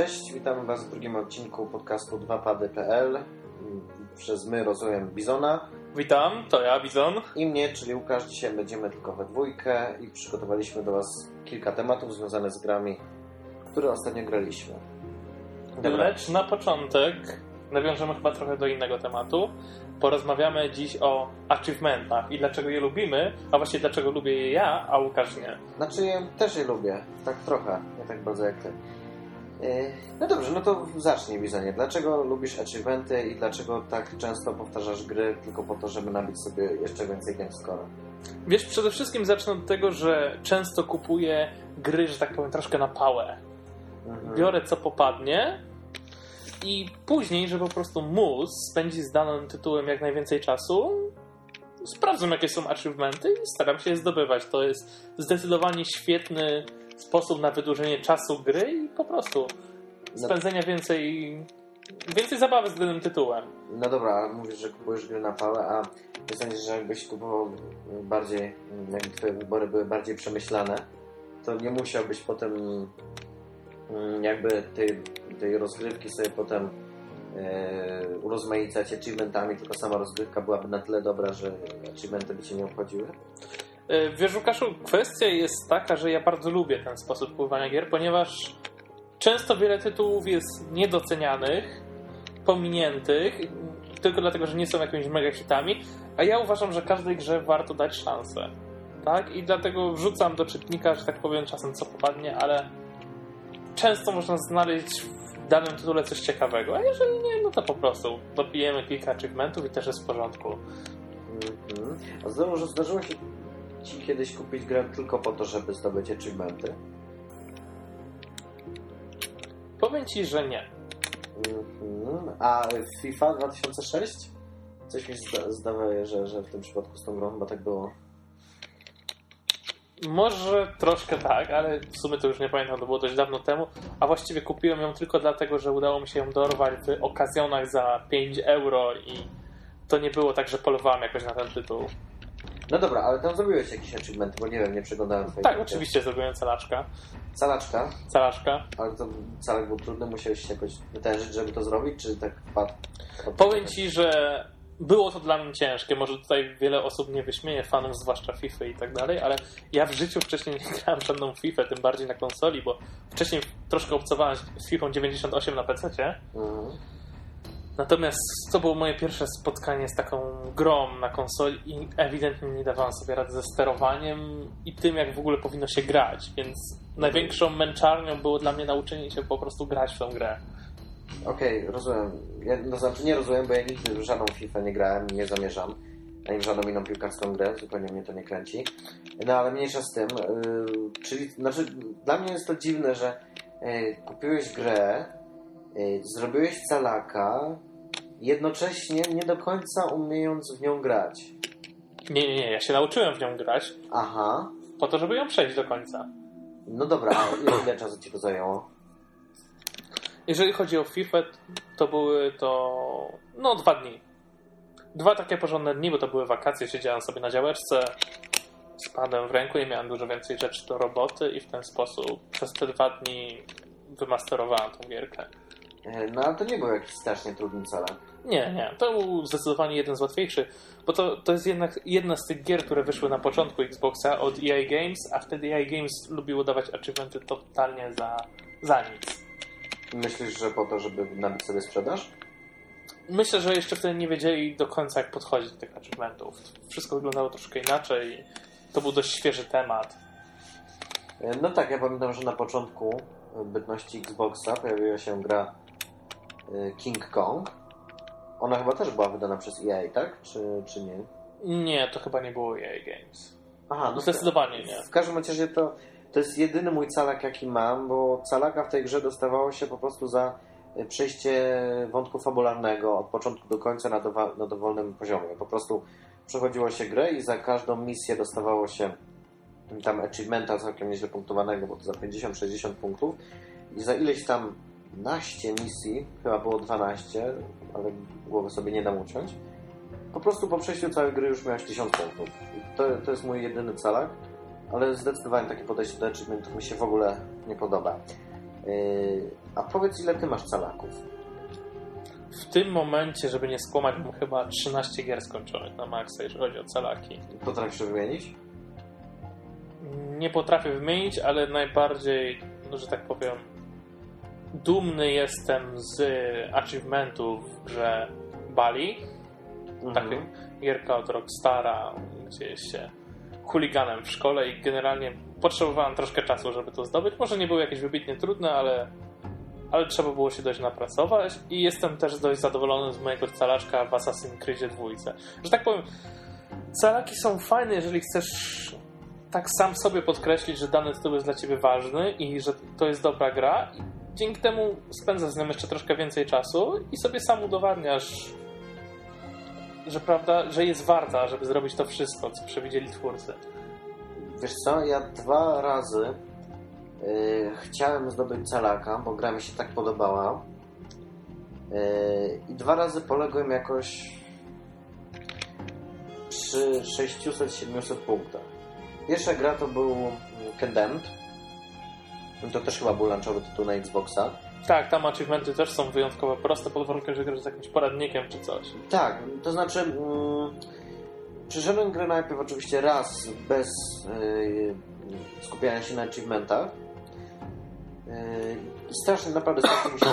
Cześć, witamy Was w drugim odcinku podcastu 2pady.pl. Przez my rozumiem Bizona Witam, to ja, Bizon. i mnie, czyli Łukasz. Dzisiaj będziemy tylko we dwójkę i przygotowaliśmy do Was kilka tematów związanych z grami, które ostatnio graliśmy. Dobra, Lecz na początek nawiążemy chyba trochę do innego tematu. Porozmawiamy dziś o achievementach i dlaczego je lubimy, a właściwie dlaczego lubię je ja, a Łukasz nie. znaczy ja też je lubię, tak trochę, nie tak bardzo jak Ty. Yy, No dobrze, no to zacznij Bizonie. Dlaczego lubisz achievementy i dlaczego tak często powtarzasz gry tylko po to, żeby nabić sobie jeszcze więcej game score? Wiesz, przede wszystkim zacznę od tego, że często kupuję gry, że tak powiem, troszkę na pałę. Mhm. Biorę co popadnie i później, że po prostu móc spędzić z danym tytułem jak najwięcej czasu, sprawdzam jakie są achievementy i staram się je zdobywać. To jest zdecydowanie świetny sposób na wydłużenie czasu gry i po prostu spędzenia więcej, więcej zabawy z danym tytułem. No dobra, ale mówisz, że kupujesz gry na pałę, a nie sądzisz, że jakbyś kupował bardziej, jakby twoje wybory były bardziej przemyślane, to nie musiałbyś potem mm, jakby tej, tej rozgrywki sobie potem e, urozmaicać achievementami, tylko sama rozgrywka byłaby na tyle dobra, że achievementy by cię nie obchodziły? E, Wiesz, Łukaszu, kwestia jest taka, że ja bardzo lubię ten sposób pływania gier, ponieważ często wiele tytułów jest niedocenianych, pominiętych, tylko dlatego, że nie są jakimiś mega hitami, a ja uważam, że każdej grze warto dać szansę. Tak? I dlatego wrzucam do czytnika, że tak powiem, czasem co popadnie, ale często można znaleźć w danym tytule coś ciekawego, a jeżeli nie, no to po prostu dobijemy kilka achievementów i też jest w porządku. Mhm. A zdarzyło, zdarzyło się ci kiedyś kupić grę tylko po to, żeby zdobyć achievementy? Powiem ci, że nie. Mhm. A FIFA 2006? Coś mi zda- zdawaje, że, że w tym przypadku z tą grą chyba tak było. Może troszkę tak, ale w sumie to już nie pamiętam, to było dość dawno temu. A właściwie kupiłem ją tylko dlatego, że udało mi się ją dorwać w okazjonach za 5 euro i to nie było tak, że polowałem jakoś na ten tytuł. No dobra, ale tam zrobiłeś jakieś achievementy, bo nie wiem, nie przeglądałem twojej Tak, oczywiście zrobiłem calaczka. Calaczka, Calaczka. ale to calek był trudny, musiałeś się jakoś wytężyć, żeby to zrobić, czy tak wpadł? Powiem ci, że było to dla mnie ciężkie. Może tutaj wiele osób nie wyśmieje, fanów zwłaszcza FIFA i tak dalej, ale ja w życiu wcześniej nie grałem żadną FIFA, tym bardziej na konsoli, bo wcześniej troszkę obcowałem z FIFA 98 na PC. Mhm. Natomiast to było moje pierwsze spotkanie z taką grą na konsoli i ewidentnie nie dawałem sobie rady ze sterowaniem i tym, jak w ogóle powinno się grać, więc największą męczarnią było dla mnie nauczenie się po prostu grać w tą grę. Okej, rozumiem. Ja, no znaczy nie rozumiem, bo ja nigdy w żadną FIFA nie grałem, nie zamierzam. Ani w żadną inną piłkarską grę, zupełnie mnie to nie kręci. No ale mniejsza z tym. Yy, czyli, znaczy, dla mnie jest to dziwne, że yy, kupiłeś grę, yy, zrobiłeś calaka, jednocześnie nie do końca umiejąc w nią grać. Nie, nie, nie, ja się nauczyłem w nią grać Aha, po to, żeby ją przejść do końca. no dobra, a ile, ile czasu ci to zajęło? Jeżeli chodzi o FIFA, to były to no dwa dni. Dwa takie porządne dni, bo to były wakacje, siedziałem sobie na działeczce z padem w ręku i miałem dużo więcej rzeczy do roboty i w ten sposób przez te dwa dni wymasterowałem tą gierkę. Yy, No ale to nie był jakiś strasznie trudny calak. Nie, nie, to był zdecydowanie jeden z łatwiejszych, bo to, to jest jednak jedna z tych gier, które wyszły na początku Xboxa od EA Games, a wtedy EA Games lubiło dawać achievementy totalnie za, za nic. Myślisz, że po to, żeby nabić sobie sprzedaż? Myślę, że jeszcze wtedy nie wiedzieli do końca, jak podchodzić do tych achievementów. Wszystko wyglądało troszkę inaczej. To był dość świeży temat. No tak, ja pamiętam, że na początku bytności Xboxa pojawiła się gra King Kong. Ona chyba też była wydana przez EA, tak? Czy, czy nie? Nie, to chyba nie było EA Games. Aha, no Zdecydowanie nie. W każdym razie to, to jest jedyny mój calak, jaki mam, bo calaka w tej grze dostawało się po prostu za y, przejście wątku fabularnego od początku do końca na, dowa- na dowolnym poziomie. Po prostu przechodziło się grę i za każdą misję dostawało się tam achievementa całkiem nieźle punktowanego, bo to za 50-60 punktów i za ileś tam naście misji, chyba było 12, ale głowy sobie nie dam uciąć, po prostu po przejściu całej gry już miałeś 1000 punktów. To, to jest mój jedyny calak, ale zdecydowanie takie podejście do achievementów mi się w ogóle nie podoba. Yy, a powiedz, ile ty masz calaków? W tym momencie, żeby nie skłamać, mam chyba 13 gier skończonych na maksa, jeżeli chodzi o calaki. Potrafisz wymienić? Nie potrafię wymienić, ale najbardziej, no, że tak powiem, dumny jestem z achievementów w grze Bali. Mhm. Taka gierka od Rockstara, gdzie jest się chuliganem w szkole i generalnie potrzebowałem troszkę czasu, żeby to zdobyć. Może nie były jakieś wybitnie trudne, ale, ale trzeba było się dość napracować i jestem też dość zadowolony z mojego calaczka w Assassin's Creed 2. Że tak powiem, calaki są fajne, jeżeli chcesz tak sam sobie podkreślić, że dany tytuł jest dla ciebie ważny i że to jest dobra gra. Dzięki temu spędzasz z nią jeszcze troszkę więcej czasu i sobie sam udowadniasz, że prawda, że jest warta, żeby zrobić to wszystko, co przewidzieli twórcy. Wiesz co, ja dwa razy yy, chciałem zdobyć calaka, bo gra mi się tak podobała. Yy, I dwa razy poległem jakoś przy 600-700 punktach. Pierwsza gra to był Condemned. To też chyba był lunchowy tytuł na Xboxa. Tak, tam achievementy też są wyjątkowo proste, pod warunkiem, że grasz z jakimś poradnikiem czy coś. Tak, to znaczy mm, przyszedłem grę najpierw oczywiście raz bez yy, skupiania się na achievementach yy, i strasznie, naprawdę strasznie mi się,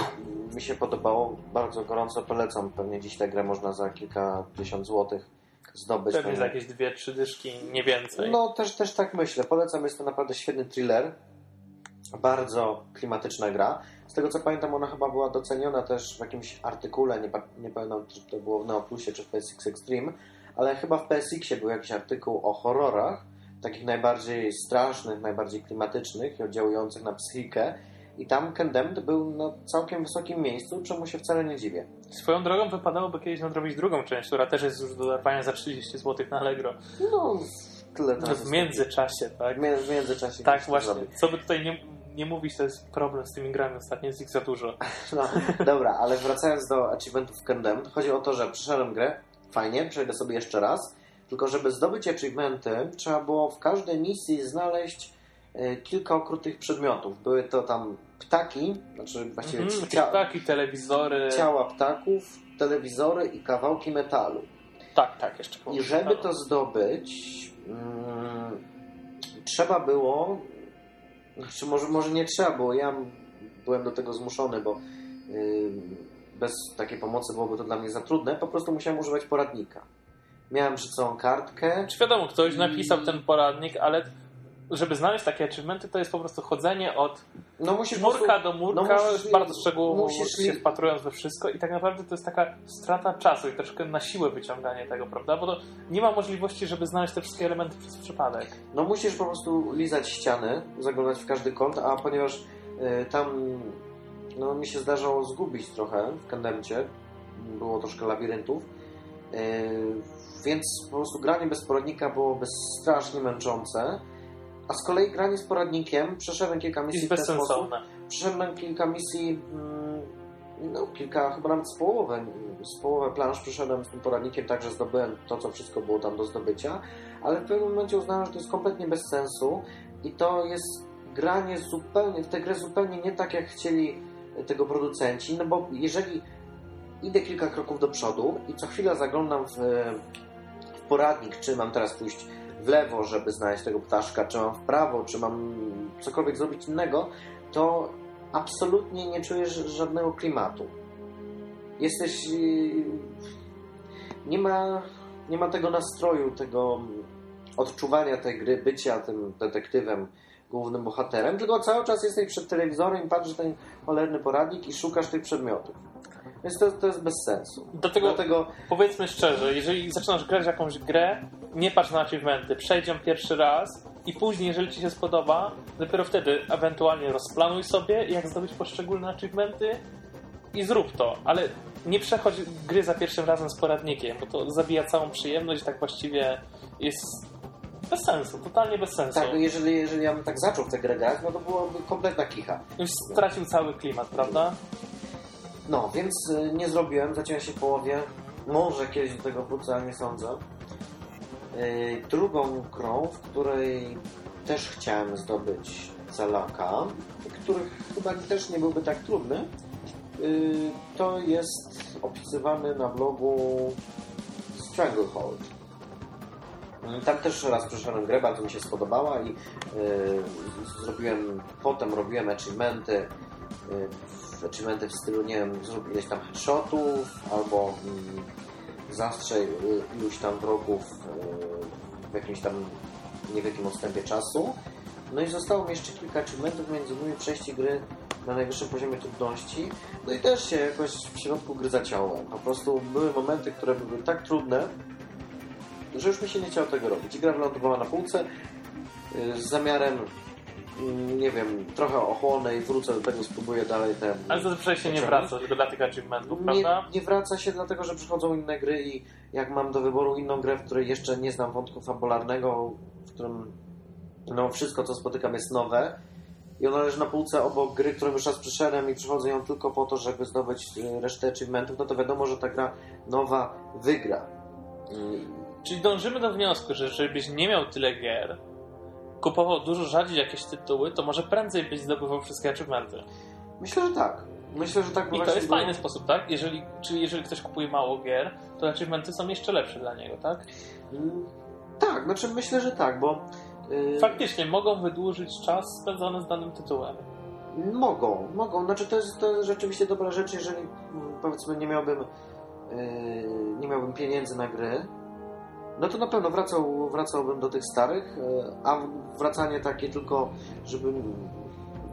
mi się podobało, bardzo gorąco polecam, pewnie dziś tę grę można za kilka tysiąc złotych zdobyć. Pewnie za jakieś dwie, trzy dyszki, nie więcej. No też, też tak myślę, polecam, jest to naprawdę świetny thriller, bardzo klimatyczna gra. Z tego co pamiętam, ona chyba była doceniona też w jakimś artykule, nie, nie pamiętam czy to było w Neoplusie czy w PSX Extreme, ale chyba w PSX-ie był jakiś artykuł o horrorach, takich najbardziej strasznych, najbardziej klimatycznych i oddziałujących na psychikę. I tam Condemned był na całkiem wysokim miejscu, czemu się wcale nie dziwię. Swoją drogą wypadałoby kiedyś nadrobić drugą część, która też jest już do dorwania za 30 zł na Allegro. No, tyle teraz. W międzyczasie, tak? W mię- w międzyczasie. Tak, właśnie. Co by tutaj nie, nie mówić, to jest problem z tymi grami ostatnio, jest ich za dużo. No, dobra, ale wracając do achievementów Condemned, chodzi o to, że przeszedłem grę, fajnie, przejdę sobie jeszcze raz, tylko żeby zdobyć achievementy, trzeba było w każdej misji znaleźć e, kilka okrutych przedmiotów. Były to tam ptaki, znaczy właściwie Mhm, cia- taki telewizory. ciała ptaków, telewizory i kawałki metalu. Tak, tak, jeszcze I żeby to zdobyć, mm, trzeba było, znaczy może, może nie trzeba było, ja byłem do tego zmuszony, bo yy, bez takiej pomocy byłoby to dla mnie za trudne, po prostu musiałem używać poradnika. Miałem przed sobą kartkę, Czy wiadomo, ktoś I- napisał ten poradnik, ale żeby znaleźć takie achievementy, to jest po prostu chodzenie od no musisz murka prostu- do murka, no musisz- bardzo szczegółowo musisz się wpatrując we wszystko i tak naprawdę to jest taka strata czasu i troszkę na siłę wyciąganie tego, prawda? Bo to nie ma możliwości, żeby znaleźć te wszystkie elementy przez przypadek. No musisz po prostu lizać ściany, zaglądać w każdy kąt, a ponieważ y, tam no, mi się zdarzało zgubić trochę w Kandemcie, było troszkę labiryntów, y, więc po prostu granie bez poradnika byłoby strasznie męczące, a z kolei granie z poradnikiem, przeszedłem kilka misji Jest w ten sposób, przeszedłem kilka misji, mm, no kilka, chyba nawet z połowę, z połowę planż przeszedłem z tym poradnikiem, także zdobyłem to, co wszystko było tam do zdobycia, ale w pewnym momencie uznałem, że to jest kompletnie bez sensu i to jest granie zupełnie, w tę grę zupełnie nie tak, jak chcieli tego producenci, no bo jeżeli idę kilka kroków do przodu i co chwilę zaglądam w, w poradnik, czy mam teraz pójść w lewo, żeby znaleźć tego ptaszka, czy mam w prawo, czy mam cokolwiek zrobić innego, to absolutnie nie czujesz żadnego klimatu. Jesteś. yy, Nie ma, nie ma tego nastroju, tego odczuwania tej gry, bycia tym detektywem, głównym bohaterem, tylko cały czas jesteś przed telewizorem i patrzysz ten cholerny poradnik i szukasz tych przedmiotów. Więc to, to jest bez sensu. Do tego Dlatego powiedzmy szczerze, jeżeli zaczynasz grać jakąś grę, nie patrz na achievementy, przejdź ją pierwszy raz i później, jeżeli ci się spodoba, dopiero wtedy ewentualnie rozplanuj sobie, jak zdobyć poszczególne achievementy i zrób to, ale nie przechodź gry za pierwszym razem z poradnikiem, bo to zabija całą przyjemność i tak właściwie jest bez sensu, totalnie bez sensu. tak, jeżeli, jeżeli ja bym tak zaczął w tę grę grać, no to byłoby kompletna kicha. Już stracił cały klimat, prawda? No, więc y, nie zrobiłem, zaciąłem się w połowie. Może kiedyś do tego wrócę, ale nie sądzę. Y, Drugą grą, w której też chciałem zdobyć Calaka, których chyba też nie byłby tak trudny, yy, to jest opisywany na blogu Stranglehold. Yy, Tam też raz przeszedłem grę, bardzo mi się spodobała i zrobiłem, potem robiłem achievementy, achievementy w stylu, nie wiem, zrób ileś tam headshotów albo mm, y, iluś tam wrogów y, w jakimś tam niewielkim odstępie czasu. No i zostało mi jeszcze kilka achievementów, między innymi przejście gry na najwyższym poziomie trudności. No i też się jakoś w środku gry zaciąłem. Po prostu były momenty, które były tak trudne, że już mi się nie chciało tego robić. I gra wylądowała na półce y, z zamiarem nie wiem, trochę ochłonę i wrócę do tego, spróbuję dalej ten... Ale to przejście nie wraca tylko dla tych achievementów, Nie, prawda? nie wraca się dlatego, że przychodzą inne gry i jak mam do wyboru inną grę, w której jeszcze nie znam wątku fabularnego, w którym no, wszystko, co spotykam jest nowe i ona leży na półce obok gry, którą już raz przyszedłem i przychodzę ją tylko po to, żeby zdobyć y, resztę achievementów, no to wiadomo, że ta gra nowa wygra. Czyli dążymy do wniosku, że żebyś nie miał tyle gier, kupował dużo rzadziej jakieś tytuły, to może prędzej byś zdobywał wszystkie achievementy. Myślę, że tak. Myślę, że tak I to jest było. fajny sposób, tak? Jeżeli, czyli jeżeli ktoś kupuje mało gier, to achievementy są jeszcze lepsze dla niego, tak? Mm, Tak, znaczy myślę, że tak, bo y, Faktycznie mogą wydłużyć czas spędzony z danym tytułem. Mogą, mogą. Znaczy to jest, to jest rzeczywiście dobra rzecz, jeżeli mm, powiedzmy nie miałbym yy, nie miałbym pieniędzy na gry, no to na pewno wracał, wracałbym do tych starych, yy, a wracanie takie tylko, żeby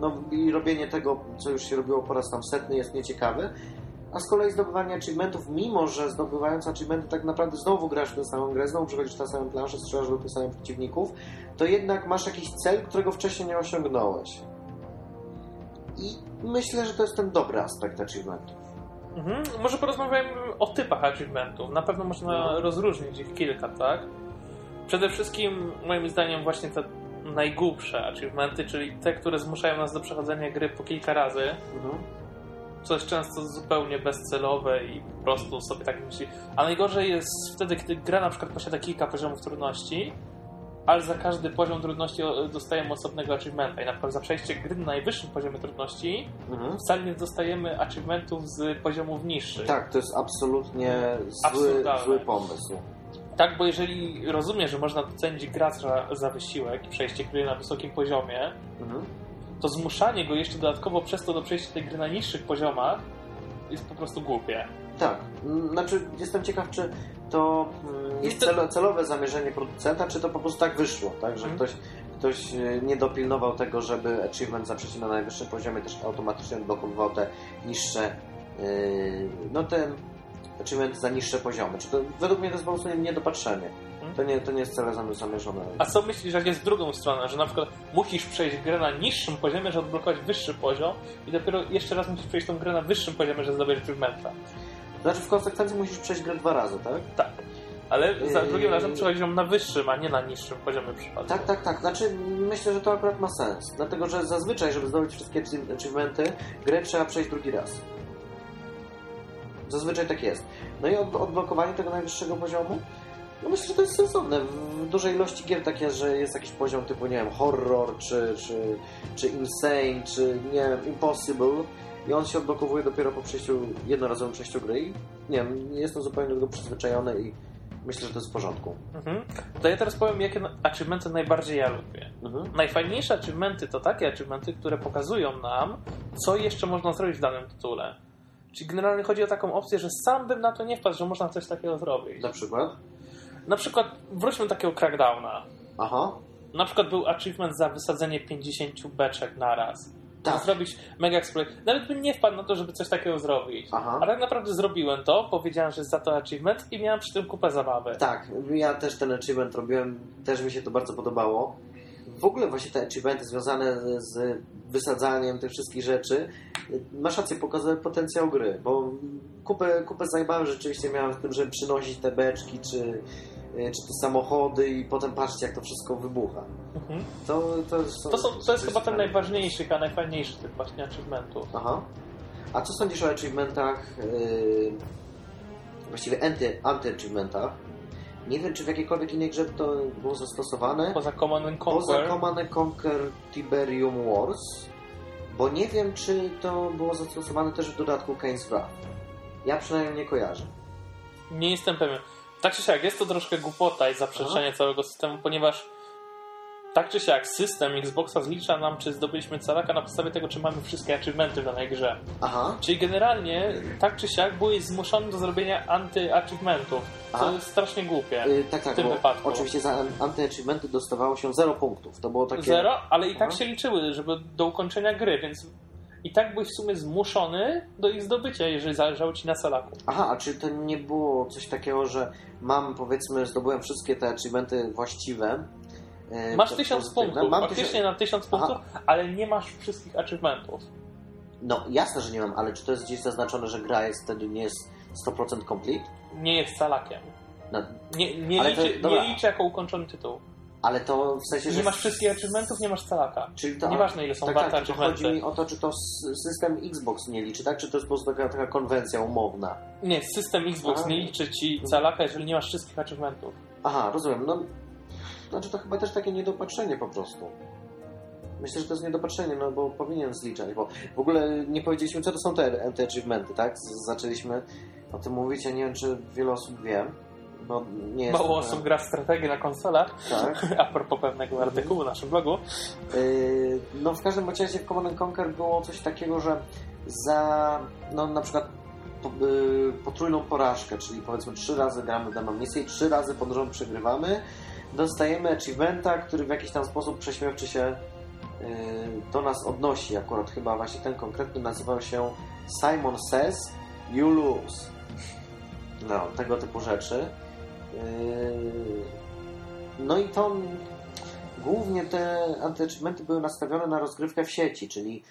no i robienie tego, co już się robiło po raz tam setny jest nieciekawe. A z kolei zdobywanie achievementów, mimo że zdobywając achievementy tak naprawdę znowu grasz w tę samą grę, znowu przechodzisz na samą planszę, strzelasz do tych samych przeciwników, to jednak masz jakiś cel, którego wcześniej nie osiągnąłeś. I myślę, że to jest ten dobry aspekt achievementów. Mhm. Może porozmawiajmy o typach achievementów. Na pewno można No. rozróżnić ich kilka, tak? Przede wszystkim, moim zdaniem, właśnie te najgłupsze achievementy, czyli te, które zmuszają nas do przechodzenia gry po kilka razy. Mhm. Coś często zupełnie bezcelowe i po prostu sobie tak myśli. A najgorzej jest wtedy, kiedy gra na przykład posiada kilka poziomów trudności, ale za każdy poziom trudności o- dostajemy osobnego achievementa. I na przykład za przejście gry na najwyższym poziomie trudności Mhm. wcale nie dostajemy achievementów z poziomów niższych. Tak, to jest absolutnie zły, zły pomysł. Tak, bo jeżeli rozumiem, że można docenić gracza za wysiłek i przejście gry na wysokim poziomie, Mhm. to zmuszanie go jeszcze dodatkowo przez to do przejścia tej gry na niższych poziomach jest po prostu głupie. Tak, znaczy jestem ciekaw, czy to mm, jest celo, celowe zamierzenie producenta, czy to po prostu tak wyszło, tak, że Mhm. ktoś, ktoś e, nie dopilnował tego, żeby achievement za przejście na najwyższym poziomie też automatycznie odblokowywał te niższe, yy, no te achievementy za niższe poziomy. Czy to, według mnie to jest po prostu niedopatrzenie. Mhm. To nie, to nie jest cele zam- zamierzone. A co myślisz, jak jest drugą stronę, że na przykład musisz przejść grę na niższym poziomie, żeby odblokować wyższy poziom i dopiero jeszcze raz musisz przejść tą grę na wyższym poziomie, żeby zdobyć achievementa. Znaczy w konsekwencji musisz przejść grę dwa razy, tak? Tak. Ale za Yy. drugim razem przechodzisz ją na wyższym, a nie na niższym poziomie przypadku. Tak, tak, tak. Znaczy, myślę, że to akurat ma sens. Dlatego, że zazwyczaj, żeby zdobyć wszystkie achie- achievementy, grę trzeba przejść drugi raz. Zazwyczaj tak jest. No i od, odblokowanie tego najwyższego poziomu, no myślę, że to jest sensowne. W dużej ilości gier tak jest, że jest jakiś poziom typu, nie wiem, horror, czy, czy, czy insane, czy, nie wiem, impossible i on się odblokowuje dopiero po przejściu, jednorazowym przejściu gry i, nie wiem, jestem zupełnie do tego przyzwyczajony i myślę, że to jest w porządku. Mhm. To ja teraz powiem, jakie achievementy najbardziej ja lubię. Mhm. Najfajniejsze achievementy to takie achievementy, które pokazują nam, co jeszcze można zrobić w danym tytule. Czyli generalnie chodzi o taką opcję, że sam bym na to nie wpadł, że można coś takiego zrobić. Na przykład? Na przykład, wróćmy do takiego crackdowna. Aha. Na przykład był achievement za wysadzenie 50 beczek na raz. Tak. Zrobić mega exploit. Nawet bym nie wpadł na to, żeby coś takiego zrobić. Aha. A tak naprawdę zrobiłem to, powiedziałem, że jest za to achievement i miałem przy tym kupę zabawy. Tak, ja też ten achievement robiłem, też mi się to bardzo podobało. W ogóle właśnie te achievementy związane z wysadzaniem tych wszystkich rzeczy, masz rację, pokazują potencjał gry, bo kupę, kupę zabawy rzeczywiście miałem w tym, żeby przynosić te beczki, czy, czy te samochody i potem patrzcie, jak to wszystko wybucha. Mhm. To, to, są, To, są, to jest chyba ten najważniejszy, a najfajniejszy typ właśnie achievementów. Aha. A co sądzisz o achievementach, yy, właściwie anty- anty-achievementach? Nie wiem, czy w jakiejkolwiek innej grze to było zastosowane. Poza Command and Poza Conquer. Command and Conquer Tiberium Wars Bo nie wiem, czy to było zastosowane też w dodatku Kane's Wrath. Ja przynajmniej nie kojarzę. Nie jestem pewien. Tak czy siak, jest to troszkę głupota i zaprzeczenie całego systemu, ponieważ tak czy siak system Xboxa zlicza nam, czy zdobyliśmy calaka na podstawie tego, czy mamy wszystkie achievementy w danej grze. Aha. Czyli generalnie, tak czy siak, byłeś zmuszony do zrobienia anty-achievementów. Co jest strasznie głupie. Y, tak, tak, W tym wypadku. oczywiście za an- anty-achievementy dostawało się 0 punktów. To było takie... Zero, ale i tak Aha. się liczyły, żeby do ukończenia gry, więc i tak byłeś w sumie zmuszony do ich zdobycia, jeżeli zależało ci na salaku. Aha, a czy to nie było coś takiego, że mam, powiedzmy, zdobyłem wszystkie te achievementy właściwe? Y, Masz tysiąc punktów, Mam faktycznie tysiąc... na tysiąc Aha. punktów, ale nie masz wszystkich achievementów. No, jasne, że nie mam, ale czy to jest gdzieś zaznaczone, że gra jest wtedy nie jest 100% complete? Nie jest salakiem. No, Nie, nie, to- liczy, dobra. nie liczy jako ukończony tytuł. ale to w sensie, że... Nie masz wszystkich achievementów, nie masz calaka. Czyli to, Nieważne ile są tak, warte tak, tylko chodzi achievementy. mi o to, czy to system Xbox nie liczy, tak? Czy to jest po prostu taka, taka konwencja umowna? Nie, system Xbox A. nie liczy ci calaka, jeżeli nie masz wszystkich achievementów. Aha, rozumiem. No, znaczy to chyba też takie niedopatrzenie po prostu. Myślę, że to jest niedopatrzenie, no bo powinien zliczać, bo w ogóle nie powiedzieliśmy, co to są te anti-achievementy, tak? Z- Zaczęliśmy o tym mówić, ja nie wiem, czy wiele osób wie, bo nie jest... Mało osób gra w strategię na konsolach, Tak. a propos pewnego artykułu w naszym blogu. Yy, No w każdym razie w Command and Conquer było coś takiego, że za no na przykład po- yy, potrójną porażkę, czyli powiedzmy trzy razy gramy daną misję i trzy razy pod rząd przegrywamy, dostajemy achievementa, który w jakiś tam sposób prześmiewczy się yy, do nas odnosi. Akurat chyba właśnie ten konkretny nazywał się Simon Says You Lose. No, tego typu rzeczy. Yy, No i to głównie te antyachievementy były nastawione na rozgrywkę w sieci, czyli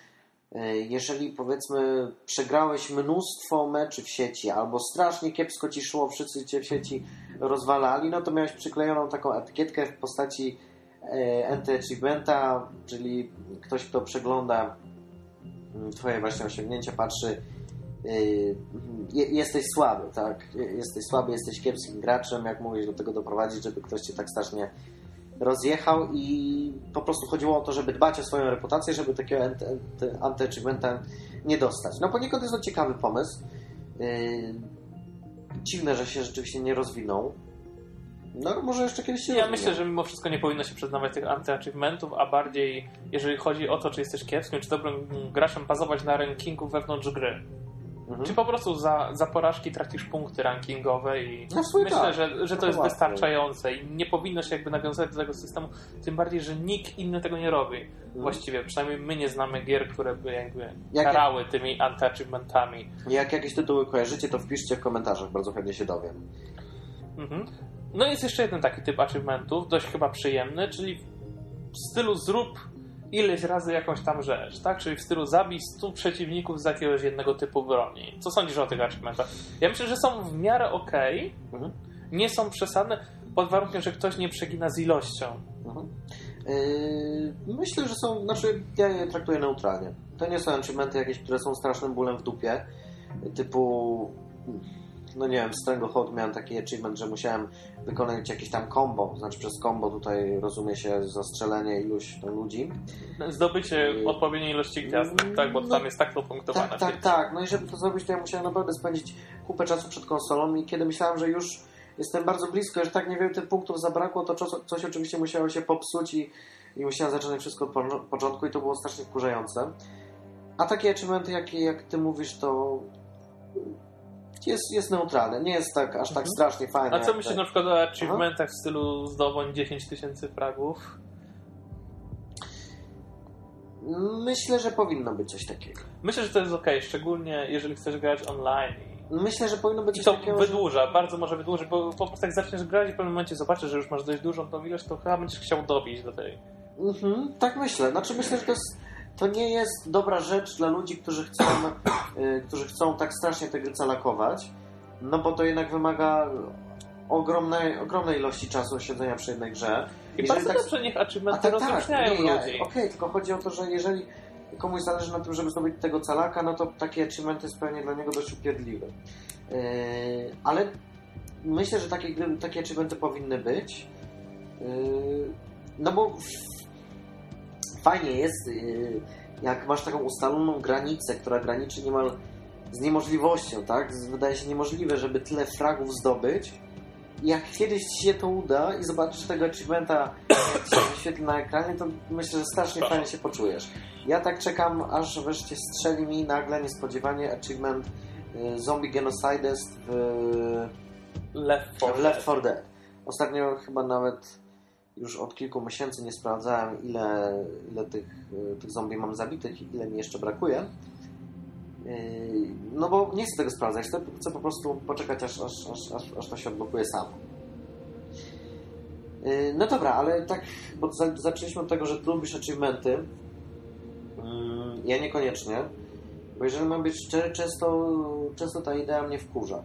e, jeżeli powiedzmy przegrałeś mnóstwo meczy w sieci albo strasznie kiepsko ci szło, wszyscy cię w sieci rozwalali, no to miałeś przyklejoną taką etykietkę w postaci e, anti-achievementa, czyli ktoś, kto przegląda mm, twoje właśnie osiągnięcia, patrzy je- jesteś słaby, tak? Jesteś słaby, jesteś kiepskim graczem, jak mogłeś do tego doprowadzić, żeby ktoś cię tak strasznie rozjechał i po prostu chodziło o to, żeby dbać o swoją reputację, żeby takiego anty- anty- anty-achievementa nie dostać. No poniekąd jest to ciekawy pomysł. Dziwne, że się rzeczywiście nie rozwinął. No może jeszcze kiedyś się Ja rozwinie. myślę, że mimo wszystko nie powinno się przyznawać tych anty-achievementów, a bardziej, jeżeli chodzi o to, czy jesteś kiepskim, czy dobrym graczem, bazować na rankingu wewnątrz gry. Mhm. Czy po prostu za, za porażki tracisz punkty rankingowe i No myślę, tak. że, że to Trochę jest łatwiej. wystarczające i nie powinno się jakby nawiązywać do tego systemu, tym bardziej, że nikt inny tego nie robi. Właściwie, przynajmniej my nie znamy gier, które by jakby Jak- karały tymi anty-achievementami. Jak jakieś tytuły kojarzycie, to wpiszcie w komentarzach, bardzo chętnie się dowiem. Mhm. No i jest jeszcze jeden taki typ achievementów, dość chyba przyjemny, czyli w stylu zrób ileś razy jakąś tam rzecz, tak? Czyli w stylu zabij 100 przeciwników z jakiegoś jednego typu broni. Co sądzisz o tych achievementach? Ja myślę, że są w miarę okej, Mhm. nie są przesadne, pod warunkiem, że ktoś nie przegina z ilością. Mhm. Yy, myślę, że są, znaczy ja je traktuję neutralnie. To nie są achievementy jakieś, które są strasznym bólem w dupie, typu no nie wiem, w Stranglehold miałem taki achievement, że musiałem wykonać jakieś tam combo, znaczy przez combo tutaj rozumie się zastrzelenie iluś tam ludzi. Zdobycie Yy. odpowiedniej ilości gwiazdek, tak? Bo No, tam jest tak to punktowane. Tak, tak, tak. No i żeby to zrobić, to ja musiałem naprawdę spędzić kupę czasu przed konsolą i kiedy myślałem, że już jestem bardzo blisko, że tak niewiele tych punktów zabrakło, to coś, coś oczywiście musiało się popsuć i, i musiałem zaczynać wszystko od po- początku i to było strasznie wkurzające. A takie achievementy, jakie jak ty mówisz, to jest, jest neutralne. Nie jest tak aż tak Mhm. strasznie fajne. A co myślisz te- na przykład o achievementach w stylu zdobądź 10 tysięcy fragów? Myślę, że powinno być coś takiego. Myślę, że to jest ok, szczególnie jeżeli chcesz grać online. Myślę, że powinno być I coś to takiego. że- wydłuża, bardzo może wydłużyć, bo po prostu jak zaczniesz grać i w pewnym momencie zobaczysz, że już masz dość dużą tą ilość, to chyba będziesz chciał dobić do tej. Mhm, tak myślę. Znaczy myślę, że to, jest, to nie jest dobra rzecz dla ludzi, którzy chcą, y, którzy chcą tak strasznie te gry calakować, no bo to jednak wymaga ogromnej, ogromnej ilości czasu siedzenia przy jednej grze. I Jeżeli bardzo tak- dobrze niech achievementy tak, tak, rozróżniają nie, ja, ludzi. okej, tylko chodzi o to, że jeżeli komuś zależy na tym, żeby zdobyć tego calaka, no to taki achievement jest pewnie dla niego dość upierdliwy. Yy, ale myślę, że takie, gry, takie achievementy powinny być. Yy, no bo fajnie jest yy, jak masz taką ustaloną granicę, która graniczy niemal z niemożliwością, tak? Wydaje się niemożliwe, żeby tyle fragów zdobyć. Jak kiedyś ci się to uda i zobaczysz tego achievementa, wyświetli na ekranie, to myślę, że strasznie fajnie się poczujesz. Ja tak czekam, aż wreszcie strzeli mi nagle niespodziewanie achievement y, Zombie Genocidest w, Left 4 w Left 4 Dead. Ostatnio chyba nawet już od kilku miesięcy nie sprawdzałem, ile, ile tych, y, tych zombie mam zabitych i ile mi jeszcze brakuje. Yy, No bo nie chcę tego sprawdzać, chcę, po prostu poczekać, aż, aż, aż, aż, to się odblokuje samo. Yy, No dobra, ale tak, bo za- zaczęliśmy od tego, że lubisz achievementy. Yy, Ja niekoniecznie, bo jeżeli mam być szczery, często, często ta idea mnie wkurza.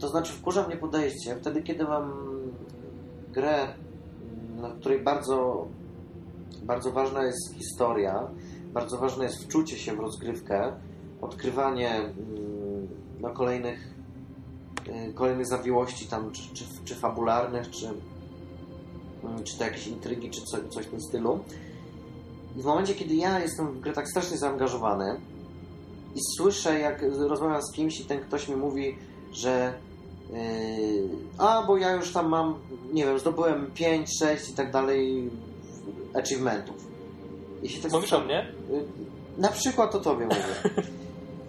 To znaczy wkurza mnie podejście wtedy, kiedy mam grę, na której bardzo, bardzo ważna jest historia, bardzo ważne jest wczucie się w rozgrywkę, odkrywanie mm, no, kolejnych, y, kolejnych zawiłości tam, czy, czy, czy fabularnych, czy, mm, czy to jakieś intrygi, czy coś, w tym stylu. I w momencie, kiedy ja jestem w grę tak strasznie zaangażowany i słyszę, jak rozmawiam z kimś i ten ktoś mi mówi, że a, bo ja już tam mam, nie wiem, zdobyłem 5, 6 i tak dalej achievementów. I się tak Mówisz o mnie? Y, Na przykład o tobie mówię.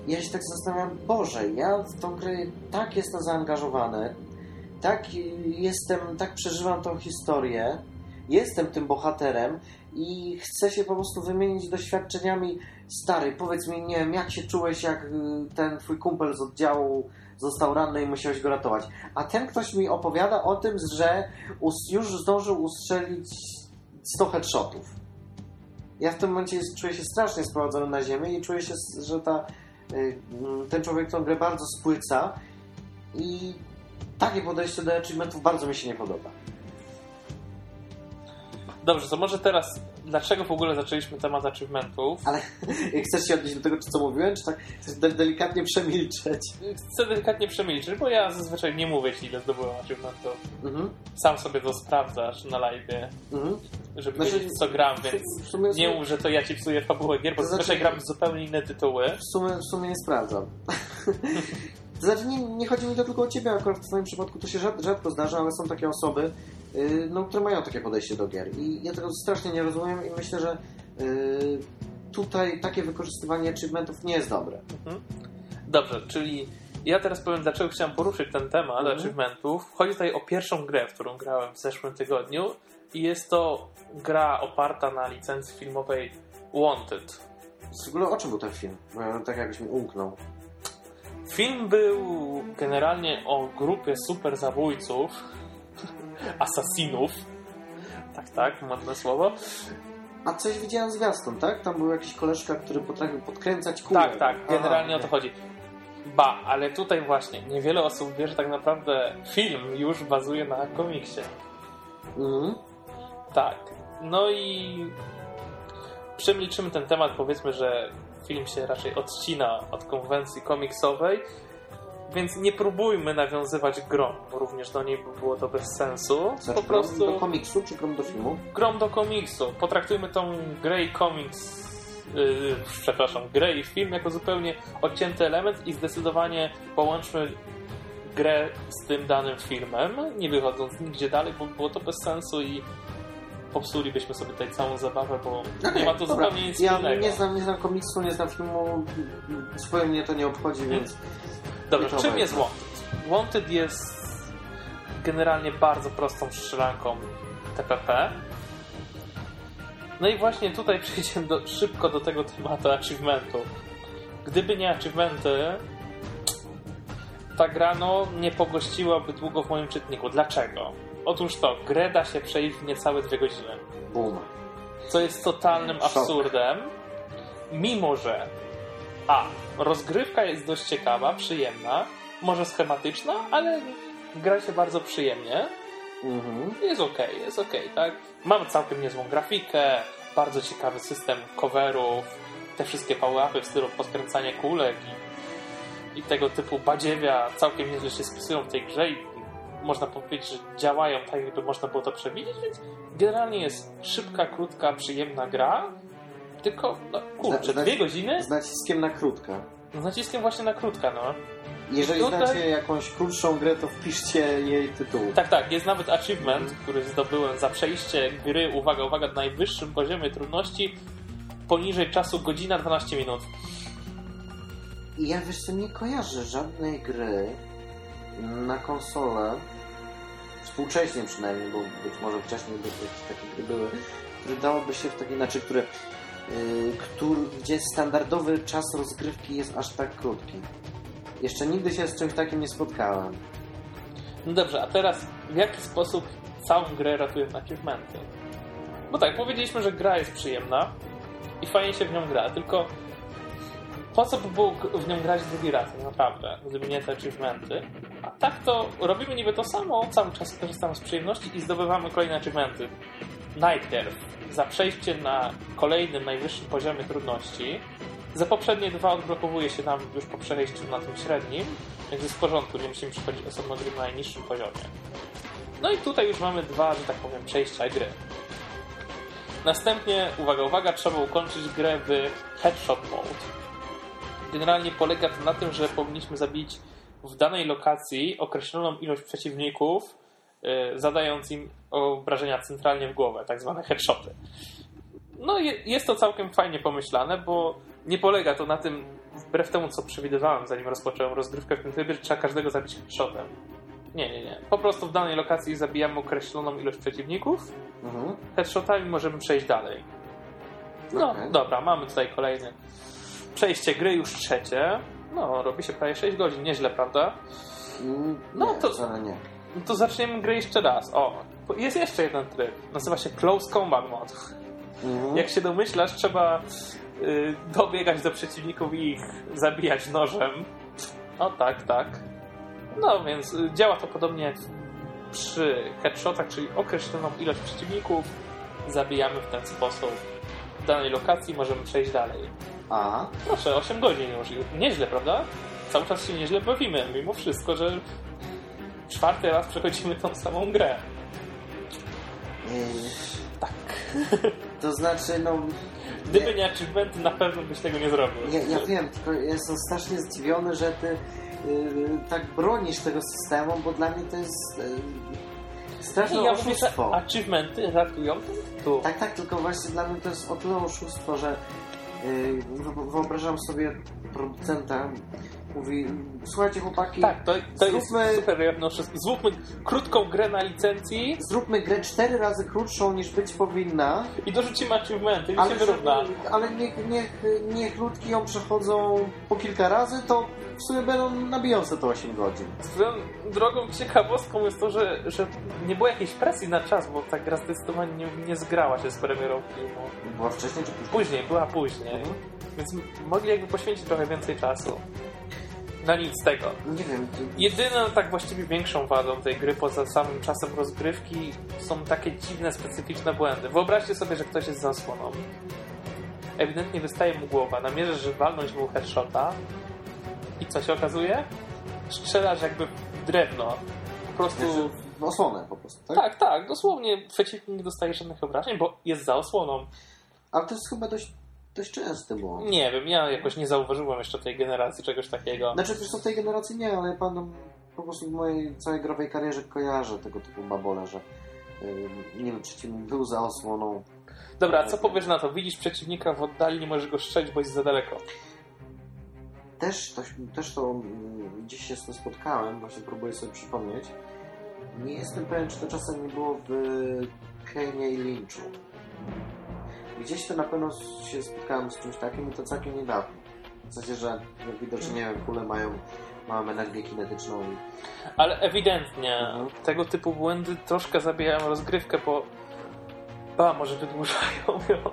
Ja się tak zastanawiam, Boże, ja w tą grę tak jestem zaangażowany, tak jestem, tak przeżywam tą historię, jestem tym bohaterem i chcę się po prostu wymienić doświadczeniami. Stary, powiedz mi, nie wiem, jak się czułeś, jak y, ten twój kumpel z oddziału został ranny i musiałeś go ratować. A ten ktoś mi opowiada o tym, że już zdążył ustrzelić 100 headshotów. Ja w tym momencie czuję się strasznie sprowadzony na ziemię i czuję się, że ta, y, ten człowiek tą grę bardzo spłyca i takie podejście do achievementów bardzo mi się nie podoba. Dobrze, to może teraz, dlaczego w ogóle zaczęliśmy temat achievementów? Ale chcesz się odnieść do tego, co mówiłem, czy tak chcesz de- delikatnie przemilczeć? Chcę delikatnie przemilczyć, bo ja zazwyczaj nie mówię ci, ile zdobyłem achievementów. Mhm, Sam sobie to sprawdzasz na live, mhm. żeby Znaczy, wiedzieć, co gram, więc sumie, nie mów, że to ja ci psuję fabułę gier, bo To znaczy- zazwyczaj gram w zupełnie inne tytuły. w sumie, w sumie nie sprawdzam. To znaczy, nie, nie chodzi mi to tylko o ciebie, akurat w twoim przypadku to się rzad, rzadko zdarza, ale są takie osoby, yy, no, które mają takie podejście do gier. I ja tego strasznie nie rozumiem i myślę, że yy, tutaj takie wykorzystywanie achievementów nie jest dobre. Mhm. Dobrze, czyli ja teraz powiem, dlaczego chciałem poruszyć ten temat Mhm. achievementów. Chodzi tutaj o pierwszą grę, w którą grałem w zeszłym tygodniu i jest to gra oparta na licencji filmowej Wanted. W ogóle o czym był ten film? Bo ja tak jakbyś mi umknął. Film był generalnie o grupie super zabójców, asasinów. Tak, tak, modne słowo. A coś widziałem zwiastun, tak? Tam był jakiś koleżka, który potrafił podkręcać kulę. Tak, tak, generalnie Aha, o to chodzi. Ba, ale tutaj właśnie niewiele osób wie, że tak naprawdę film już bazuje na komiksie. Mhm. Tak. No i przemilczymy ten temat, powiedzmy, że film się raczej odcina od konwencji komiksowej, więc nie próbujmy nawiązywać grom, bo również do niej by było to bez sensu. Znaczy, Po prostu do komiksu czy grom do filmu? grom do komiksu. Potraktujmy tą grę i komiks, yy, przepraszam, grę i film jako zupełnie odcięty element i zdecydowanie połączmy grę z tym danym filmem, nie wychodząc nigdzie dalej, bo było to bez sensu i popsulibyśmy sobie tutaj całą zabawę, bo nie ma to Dobra, zupełnie nic Ja wspólnego. nie znam, nie znam komiksu, nie znam filmu, zupełnie mnie to nie obchodzi, Mhm. więc... To czym jest Wanted? Wanted jest generalnie bardzo prostą strzelanką TPP. No i właśnie tutaj przejdziemy do, szybko do tego tematu achievementu. Gdyby nie achievementy, ta gra no, nie pogościłaby długo w moim czytniku. Dlaczego? Otóż to, grę da się przejść w niecałe dwie godziny. Boom. Co jest totalnym absurdem, mimo że a, rozgrywka jest dość ciekawa, przyjemna, może schematyczna, ale gra się bardzo przyjemnie. Mhm. Jest okej, jest okej, tak? Mamy całkiem niezłą grafikę, bardzo ciekawy system coverów, te wszystkie power-upy w stylu podkręcania kulek i, i tego typu badziewia całkiem nieźle się spisują w tej grze i można powiedzieć, że działają tak, jakby można było to przewidzieć, więc generalnie jest szybka, krótka, przyjemna gra Tylko, no kurczę, Zna- dwie godziny Z naciskiem na krótka. z naciskiem właśnie na krótka, no. Jeżeli Tutaj- znacie jakąś krótszą grę, to wpiszcie jej tytuł. Tak, tak, jest nawet achievement, który zdobyłem za przejście gry, uwaga, uwaga, na najwyższym poziomie trudności poniżej czasu godzina 12 minut. I ja wiesz co, nie kojarzę żadnej gry na konsolę, współcześnie przynajmniej, bo być może wcześniej by jakieś takie gry były, które dałoby się w takiej, znaczy, które, yy, który, gdzie standardowy czas rozgrywki jest aż tak krótki. Jeszcze nigdy się z czymś takim nie spotkałem. No dobrze, a teraz w jaki sposób całą grę ratują achievementy? Bo tak, powiedzieliśmy, że gra jest przyjemna i fajnie się w nią gra, tylko po co by w nią grać drugi raz, tak naprawdę, gdyby nie te achievementy? A tak to robimy niby to samo, cały czas korzystamy z przyjemności i zdobywamy kolejne achievementy. Najpierw za przejście na kolejnym, najwyższym poziomie trudności. Za poprzednie dwa odblokowuje się nam już po przejściu na tym średnim, więc jest w porządku, nie musimy przechodzić osobno gry na najniższym poziomie. No i tutaj już mamy dwa, że tak powiem, przejścia gry. Następnie, uwaga, uwaga, trzeba ukończyć grę w Headshot Mode. Generalnie polega to na tym, że powinniśmy zabić w danej lokacji określoną ilość przeciwników, yy, zadając im obrażenia centralnie w głowę, tak zwane headshoty. No je, jest to całkiem fajnie pomyślane, bo nie polega to na tym, wbrew temu co przewidywałem, zanim rozpocząłem rozgrywkę w tym trybie, że trzeba każdego zabić headshotem. Nie, nie, nie. Po prostu w danej lokacji zabijamy określoną ilość przeciwników, Mhm. headshotami możemy przejść dalej. No, Okej. dobra, mamy tutaj kolejne przejście gry, już trzecie. No, robi się prawie 6 godzin, nieźle, prawda? Mm, No nie, to- wcale nie. No to zaczniemy grę jeszcze raz. O, jest jeszcze jeden tryb. Nazywa się Close Combat Mode. Mhm. Jak się domyślasz, trzeba y, dobiegać do przeciwników i ich zabijać nożem. O tak, tak. No więc y, działa to podobnie jak przy headshotach, czyli określoną ilość przeciwników zabijamy w ten sposób. Danej lokacji możemy przejść dalej. A, Proszę, 8 godzin już. Nieźle, prawda? Cały czas się nieźle bawimy, mimo wszystko, że czwarty raz przechodzimy tą samą grę. yy, Tak. to znaczy, no... Gdyby nie achievementy, na pewno byś tego nie zrobił. Ja, ja wiem, tylko jestem strasznie zdziwiony, że ty yy, tak bronisz tego systemu, bo dla mnie to jest yy, straszne I ja mówię, oszustwo. achievementy ratują ten tytuł. Tak, tak, tylko właśnie dla mnie to jest o tyle oszustwo, że yy, wyo- wyobrażam sobie producenta, mówi, słuchajcie chłopaki, Tak, to, to jest Zróbmy- super jawne wszystko. Zróbmy krótką grę na licencji zróbmy grę cztery razy krótszą niż być powinna, i dorzucimy achievementy i się ale, wyrówna. ale niech, niech, niech ludki ją przechodzą po kilka razy, to w sumie będą nabiją sobie to 8 godzin. Swoją drogą ciekawostką jest to, że, że nie było jakiejś presji na czas, bo ta gra zdecydowanie nie, nie zgrała się z premierą filmu. Była wcześniej czy później? Później, była później. Mhm. Więc mogli jakby poświęcić trochę więcej czasu. Na nic z tego. Nie wiem, Jedyną tak właściwie większą wadą tej gry poza samym czasem rozgrywki są takie dziwne, specyficzne błędy. Wyobraźcie sobie, że ktoś jest za osłoną. Ewidentnie wystaje mu głowa, namierzasz, że walnąć mu headshota i co się okazuje? Strzelasz jakby w drewno. Po prostu... W osłonę po prostu, tak? Tak, tak, dosłownie przeciwnik nie dostaje żadnych obrażeń, bo jest za osłoną. Ale to jest chyba dość, dość częsty błąd. Nie wiem, ja jakoś nie zauważyłem jeszcze tej generacji czegoś takiego. Znaczy, wiesz co, w tej generacji nie, ale pan po prostu w mojej całej growej karierze kojarzę tego typu babole, że yy, nie wiem, przeciwnik był za osłoną. Dobra, a co powiesz na to? Widzisz przeciwnika w oddali, nie możesz go strzelić, bo jest za daleko. Też to, też to mm, gdzieś się z tym spotkałem, właśnie próbuję sobie przypomnieć. Nie jestem pewien, czy to czasem nie było w Kenie i Lynchu. Gdzieś to na pewno się spotkałem z czymś takim i to całkiem niedawno. W sensie, że jak widocznie, nie wiem, kule mają, mają energię kinetyczną Ale ewidentnie Mhm. tego typu błędy troszkę zabijają rozgrywkę, bo ba, może wydłużają ją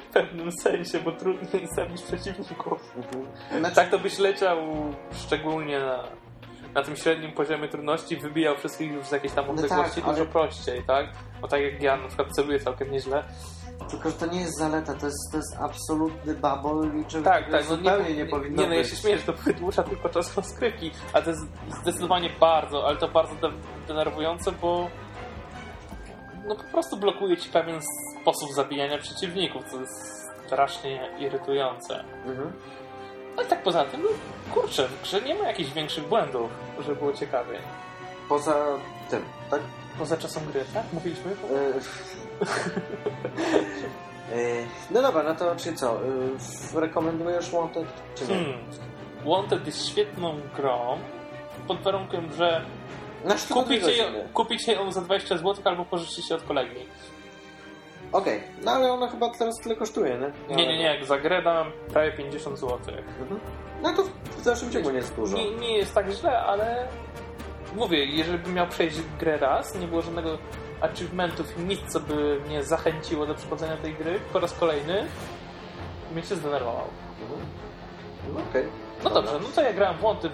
w pewnym sensie, bo trudniej zabić przeciwników. Znaczy, Tak to byś leciał szczególnie na, na tym średnim poziomie trudności, wybijał wszystkich już z jakiejś tam No odległości tak, ale- dużo prościej, tak? Bo tak jak ja na przykład celuję całkiem nieźle. Tylko, że to nie jest zaleta, to jest, to jest absolutny babol i czegoś Tak, tak, no zupełnie nie, powinno Nie, no ja być. się śmieję, że to wydłuża tylko czas rozgrywki, ale to jest zdecydowanie bardzo, ale to bardzo de- denerwujące, bo no po prostu blokuje ci pewien sposób zabijania przeciwników, co jest strasznie irytujące. Mhm. Ale tak poza tym, no, kurczę, w grze nie ma jakichś większych błędów, żeby było ciekawie. Poza tym, tak? Poza czasem gry, tak? Mówiliśmy? no dobra, no to czy co? E, Rekomendujesz Wanted, czy nie? Hmm. Wanted jest świetną grą, pod warunkiem, że kupicie, ją, kupicie ją za 20 zł albo pożyczycie od kolegi. Okej, no ale ona chyba teraz tyle kosztuje, nie? Nie, nie, nie, jak za grę dam prawie 50 zł. Mhm. No to w dalszym ciągu nie jest dużo. Nie, nie jest tak źle, ale mówię, jeżeli bym miał przejść grę raz, nie było żadnego achievementów i nic, co by mnie zachęciło do przechodzenia tej gry po raz kolejny, bym się zdenerwował. Mhm. No okej. No dobrze, no to ja grałem w Wanted,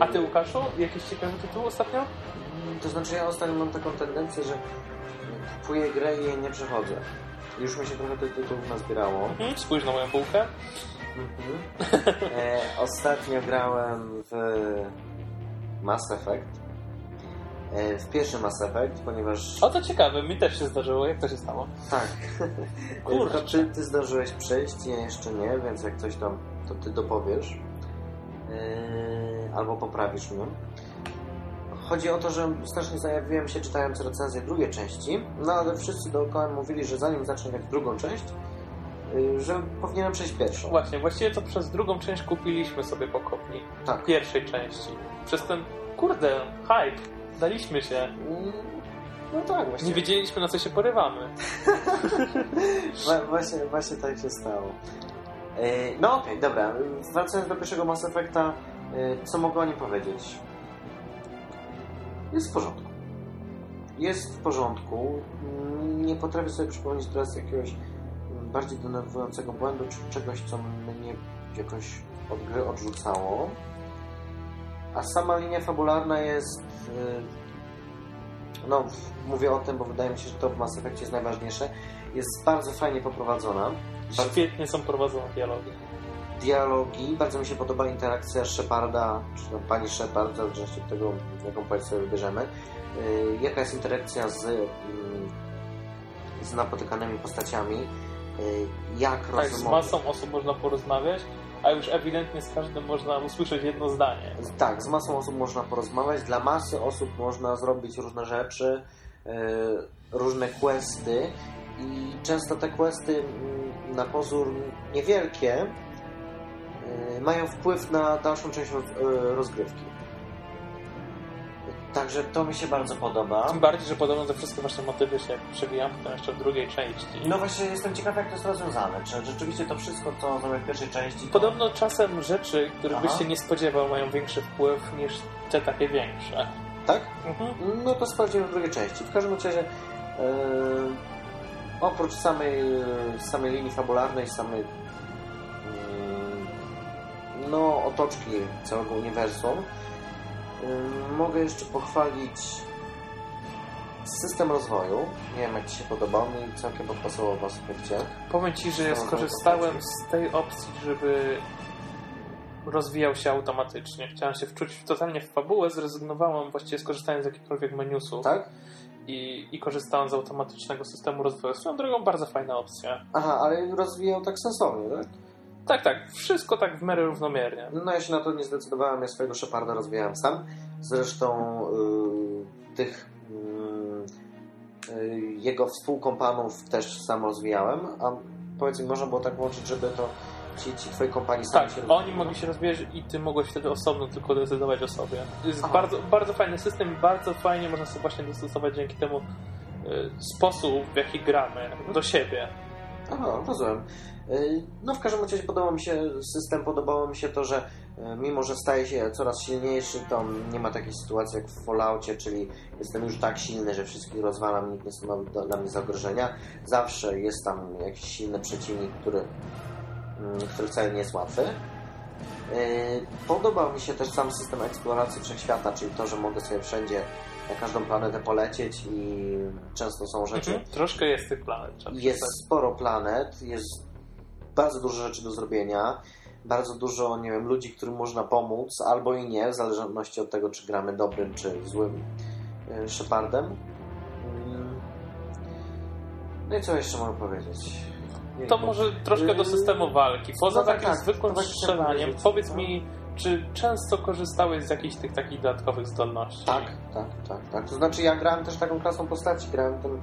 a ty Łukaszu, jakiś ciekawy tytuł ostatnio? Mm, To znaczy ja ostatnio mam taką tendencję, że kupuję grę i jej nie przechodzę. Już mi się trochę tych tytułów nazbierało. Mhm, spójrz na moją półkę. Mhm. E, ostatnio grałem w Mass Effect. E, w pierwszy Mass Effect, ponieważ... O, to ciekawe, mi też się zdarzyło, jak to się stało? Tak. Kurczę. To ty, ty zdążyłeś przejść, ja jeszcze nie, więc jak coś tam, to ty dopowiesz. Yy, albo poprawisz mnie. Chodzi o to, że strasznie zajawiłem się czytając recenzję drugiej części, no ale wszyscy dookoła mówili, że zanim zacznę grać drugą część, yy, że powinienem przejść pierwszą. Właśnie, właściwie to przez drugą część kupiliśmy sobie pokopni. Tak. Pierwszej części. Przez ten, kurde, hype, daliśmy się. No tak, właśnie. Nie wiedzieliśmy, na co się porywamy. Wa- właśnie, właśnie tak się stało. Yy, No okej, dobra. Wracając do pierwszego Mass Effecta, yy, co mogę o nim powiedzieć? Jest w porządku. Jest w porządku. Nie potrafię sobie przypomnieć teraz jakiegoś bardziej denerwującego błędu, czy czegoś, co mnie jakoś od gry odrzucało. A sama linia fabularna jest... yy, No, mówię o tym, bo wydaje mi się, że to w Mass Effectie jest najważniejsze. Jest bardzo fajnie poprowadzona. Świetnie są prowadzone dialogi. dialogi. Bardzo mi się podoba interakcja Sheparda, czy tam pani Shepard, w zależności od tego, jaką sobie wybierzemy. Yy, jaka jest interakcja z, mm, z napotykanymi postaciami. Yy, jak Tak, z masą osób można porozmawiać, a już ewidentnie z każdym można usłyszeć jedno zdanie. Tak, z masą osób można porozmawiać. Dla masy osób można zrobić różne rzeczy, yy, różne questy i często te questy mm, na pozór niewielkie yy, mają wpływ na dalszą część roz, rozgrywki. Także to mi się bardzo podoba. Tym bardziej, że podobno te wszystkie właśnie motywy się przewijają potem jeszcze w drugiej części. No właśnie jestem ciekaw jak to jest rozwiązane. Czy rzeczywiście to wszystko, co mamy w pierwszej części... To... Podobno czasem rzeczy, których byś Aha. się nie spodziewał, mają większy wpływ niż te takie większe. Tak? Mhm. No to sprawdzimy w drugiej części. W każdym razie, e, oprócz samej, e, samej linii fabularnej, samej mm, no, otoczki całego uniwersum, mogę jeszcze pochwalić system rozwoju. Nie wiem, jak Ci się podobał, mi całkiem podpasował w aspekcie. Powiem Ci, że ja skorzystałem z tej opcji, żeby rozwijał się automatycznie. Chciałem się wczuć totalnie w fabułę, zrezygnowałem właściwie skorzystając z jakichkolwiek menusów Tak? i, i korzystałem z automatycznego systemu rozwoju. Swoją drogą bardzo fajna opcja. Aha, ale rozwijał tak sensownie, tak? Tak, tak, wszystko tak w miarę równomiernie. No ja się na to nie zdecydowałem, ja swojego Sheparda rozwijałem sam. Zresztą y, tych y, y, jego współkompanów też sam rozwijałem, a powiedz mi, można było tak łączyć, żeby to ci, ci twoi kompani sami Tak, się oni mogli się rozwijać i ty mogłeś wtedy osobno tylko decydować o sobie. To jest Aha. bardzo, bardzo fajny system i bardzo fajnie można sobie właśnie dostosować dzięki temu y, sposób, w jaki gramy do siebie. Aha, rozumiem. Y, No w każdym razie podobał mi się system, podobało mi się to, że y, mimo, że staje się coraz silniejszy, to nie ma takiej sytuacji jak w Falloutie, czyli jestem już tak silny, że wszystkich rozwalam, nikt nie stanowi dla mnie zagrożenia. Zawsze jest tam jakiś silny przeciwnik, który, mm, który wcale nie jest łatwy. Y, Podobał mi się też sam system eksploracji wszechświata, czyli to, że mogę sobie wszędzie na każdą planetę polecieć i często są rzeczy, Mhm. Troszkę jest tych planet. jest przyznać. sporo planet, jest bardzo dużo rzeczy do zrobienia, bardzo dużo, nie wiem, ludzi, którym można pomóc, albo i nie, w zależności od tego, czy gramy dobrym, czy złym y, Shepardem. Mm. No i co jeszcze mogę powiedzieć? Nie To wiem. może troszkę do systemu walki. Poza no tak, takim tak, zwykłym strzelaniem, powiedz no. mi, czy często korzystałeś z jakichś tych takich dodatkowych zdolności? Tak, tak, tak, tak. To znaczy ja grałem też taką klasą postaci, grałem tym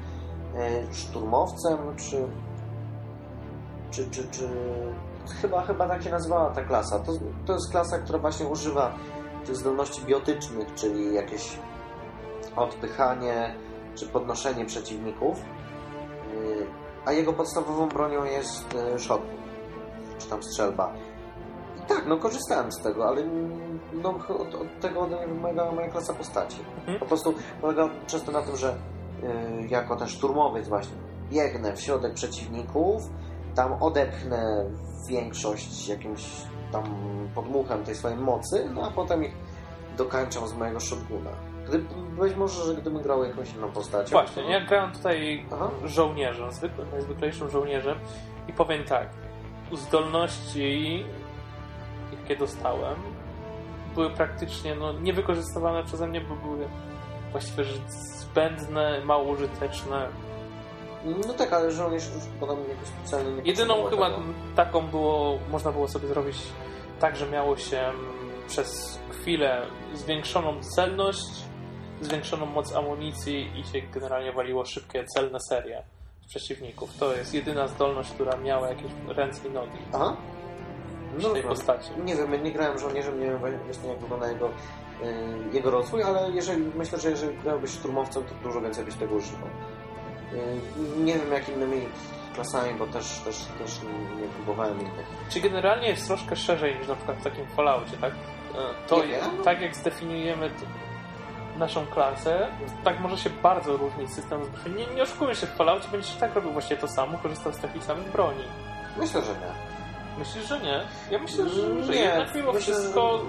e, szturmowcem, czy, czy, czy, czy chyba, chyba tak się nazywała ta klasa. To, to jest klasa, która właśnie używa tych zdolności biotycznych, czyli jakieś odpychanie, czy podnoszenie przeciwników, E, a jego podstawową bronią jest e, shotgun, czy tam strzelba. Tak, no korzystałem z tego, ale no, od, od tego ode mnie wymagała moja klasa postaci. Mhm. Po prostu polega często na tym, że y, jako ten szturmowiec właśnie biegnę w środek przeciwników, tam odepchnę większość jakimś tam podmuchem tej swojej mocy, no a potem ich dokańczam z mojego shotguna. Gdy, być może, że gdybym grał jakąś inną postacią. Właśnie, to- ja grałem tutaj Aha. żołnierzem, zwykłym, najzwyklejszym żołnierzem i powiem tak, zdolności, jakie dostałem, były praktycznie no, niewykorzystywane przeze mnie, bo były właściwie zbędne, mało użyteczne. No tak, ale żołnierz już potem jakoś specjalnie nie Jedyną chyba tego. taką było, można było sobie zrobić tak, że miało się przez chwilę zwiększoną celność, zwiększoną moc amunicji i się generalnie waliło szybkie, celne serie przeciwników. To jest jedyna zdolność, która miała jakieś ręce i nogi Aha. W tej postaci. Nie wiem, nie grałem żołnierzem, nie wiem właśnie jak wygląda jego, y, jego rozwój, ale jeżeli, myślę, że jeżeli grałbyś szturmowcem, to dużo więcej byś tego używał. Y, nie wiem jak innymi klasami, bo też, też, też nie próbowałem innych. Czy generalnie jest troszkę szerzej niż na przykład w takim Falloutie, tak? E, To Nie wiem. tak jak zdefiniujemy naszą klasę, tak może się bardzo różnić system zbrojeń. Nie, nie oszukujmy się, w Falloutie będziesz tak robił właśnie to samo, korzystał z takich samych broni. Myślę, że nie. Myślisz, że nie? Ja myślę, że, że Nie, jednak mimo myślę, że- wszystko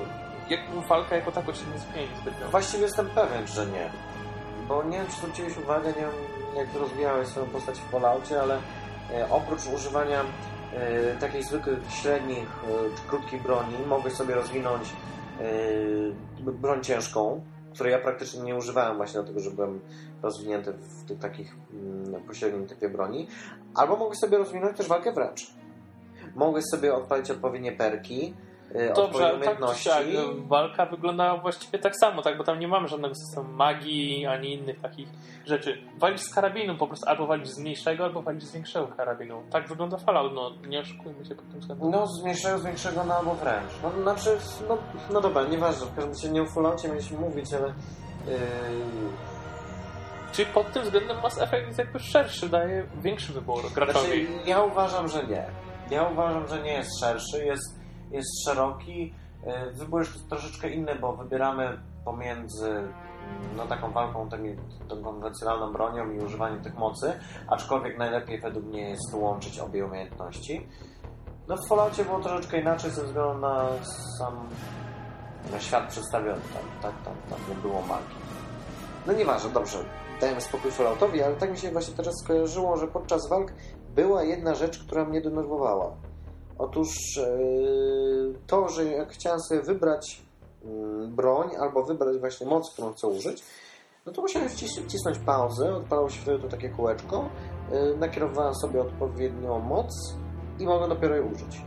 jak walka jako tako się nie zmieni zbytnio. Właściwie jestem pewien, że nie. Bo nie wiem, czy zwróciłeś uwagę, nie wiem, jak rozwijałeś swoją postać w Falloutie, ale e, oprócz używania e, takich zwykłych, średnich e, czy krótkich broni, mogłeś sobie rozwinąć e, broń ciężką, której ja praktycznie nie używałem właśnie dlatego, że byłem rozwinięty w tych takich mm, pośrednim typie broni. Albo mogłeś sobie rozwinąć też walkę wręcz. Mogłeś sobie odpalić odpowiednie perki, e, Dobrze, ale tak czy siak, walka wyglądała właściwie tak samo, tak? Bo tam nie mamy żadnego systemu magii, ani innych takich rzeczy. Walisz z karabinu po prostu, albo walisz z mniejszego, albo walisz z większego karabinu. Tak wygląda Fallout, no nie oszukujmy się pod tym względem. No, z mniejszego, z większego, no albo wręcz. No, znaczy, no, no dobra, nieważne, w każdym razie nie o Falloutie mieliśmy mówić, ale yy, Czyli pod tym względem Mass Effect jest jakby szerszy, daje większy wybór graczowi. znaczy, ja uważam, że nie. Ja uważam, że nie jest szerszy, jest, jest szeroki. Yy, Wybór jest troszeczkę inny, bo wybieramy pomiędzy mm, no, taką walką, tymi, tą konwencjonalną bronią i używaniem tych mocy, aczkolwiek najlepiej według mnie jest łączyć obie umiejętności. No w Falloutie było troszeczkę inaczej ze względu na sam na świat przedstawiony. Tam, tak, tam, tam nie było magii. No nieważne, dobrze, dajemy spokój Falloutowi, ale tak mi się właśnie teraz skojarzyło, że podczas walk była jedna rzecz, która mnie denerwowała. Otóż yy, to, że jak chciałem sobie wybrać yy, broń albo wybrać właśnie moc, którą chcę użyć, no to musiałem wcis- wcisnąć pauzę, odpalało się wtedy to takie kółeczko, yy, nakierowałem sobie odpowiednią moc i mogłem dopiero jej użyć.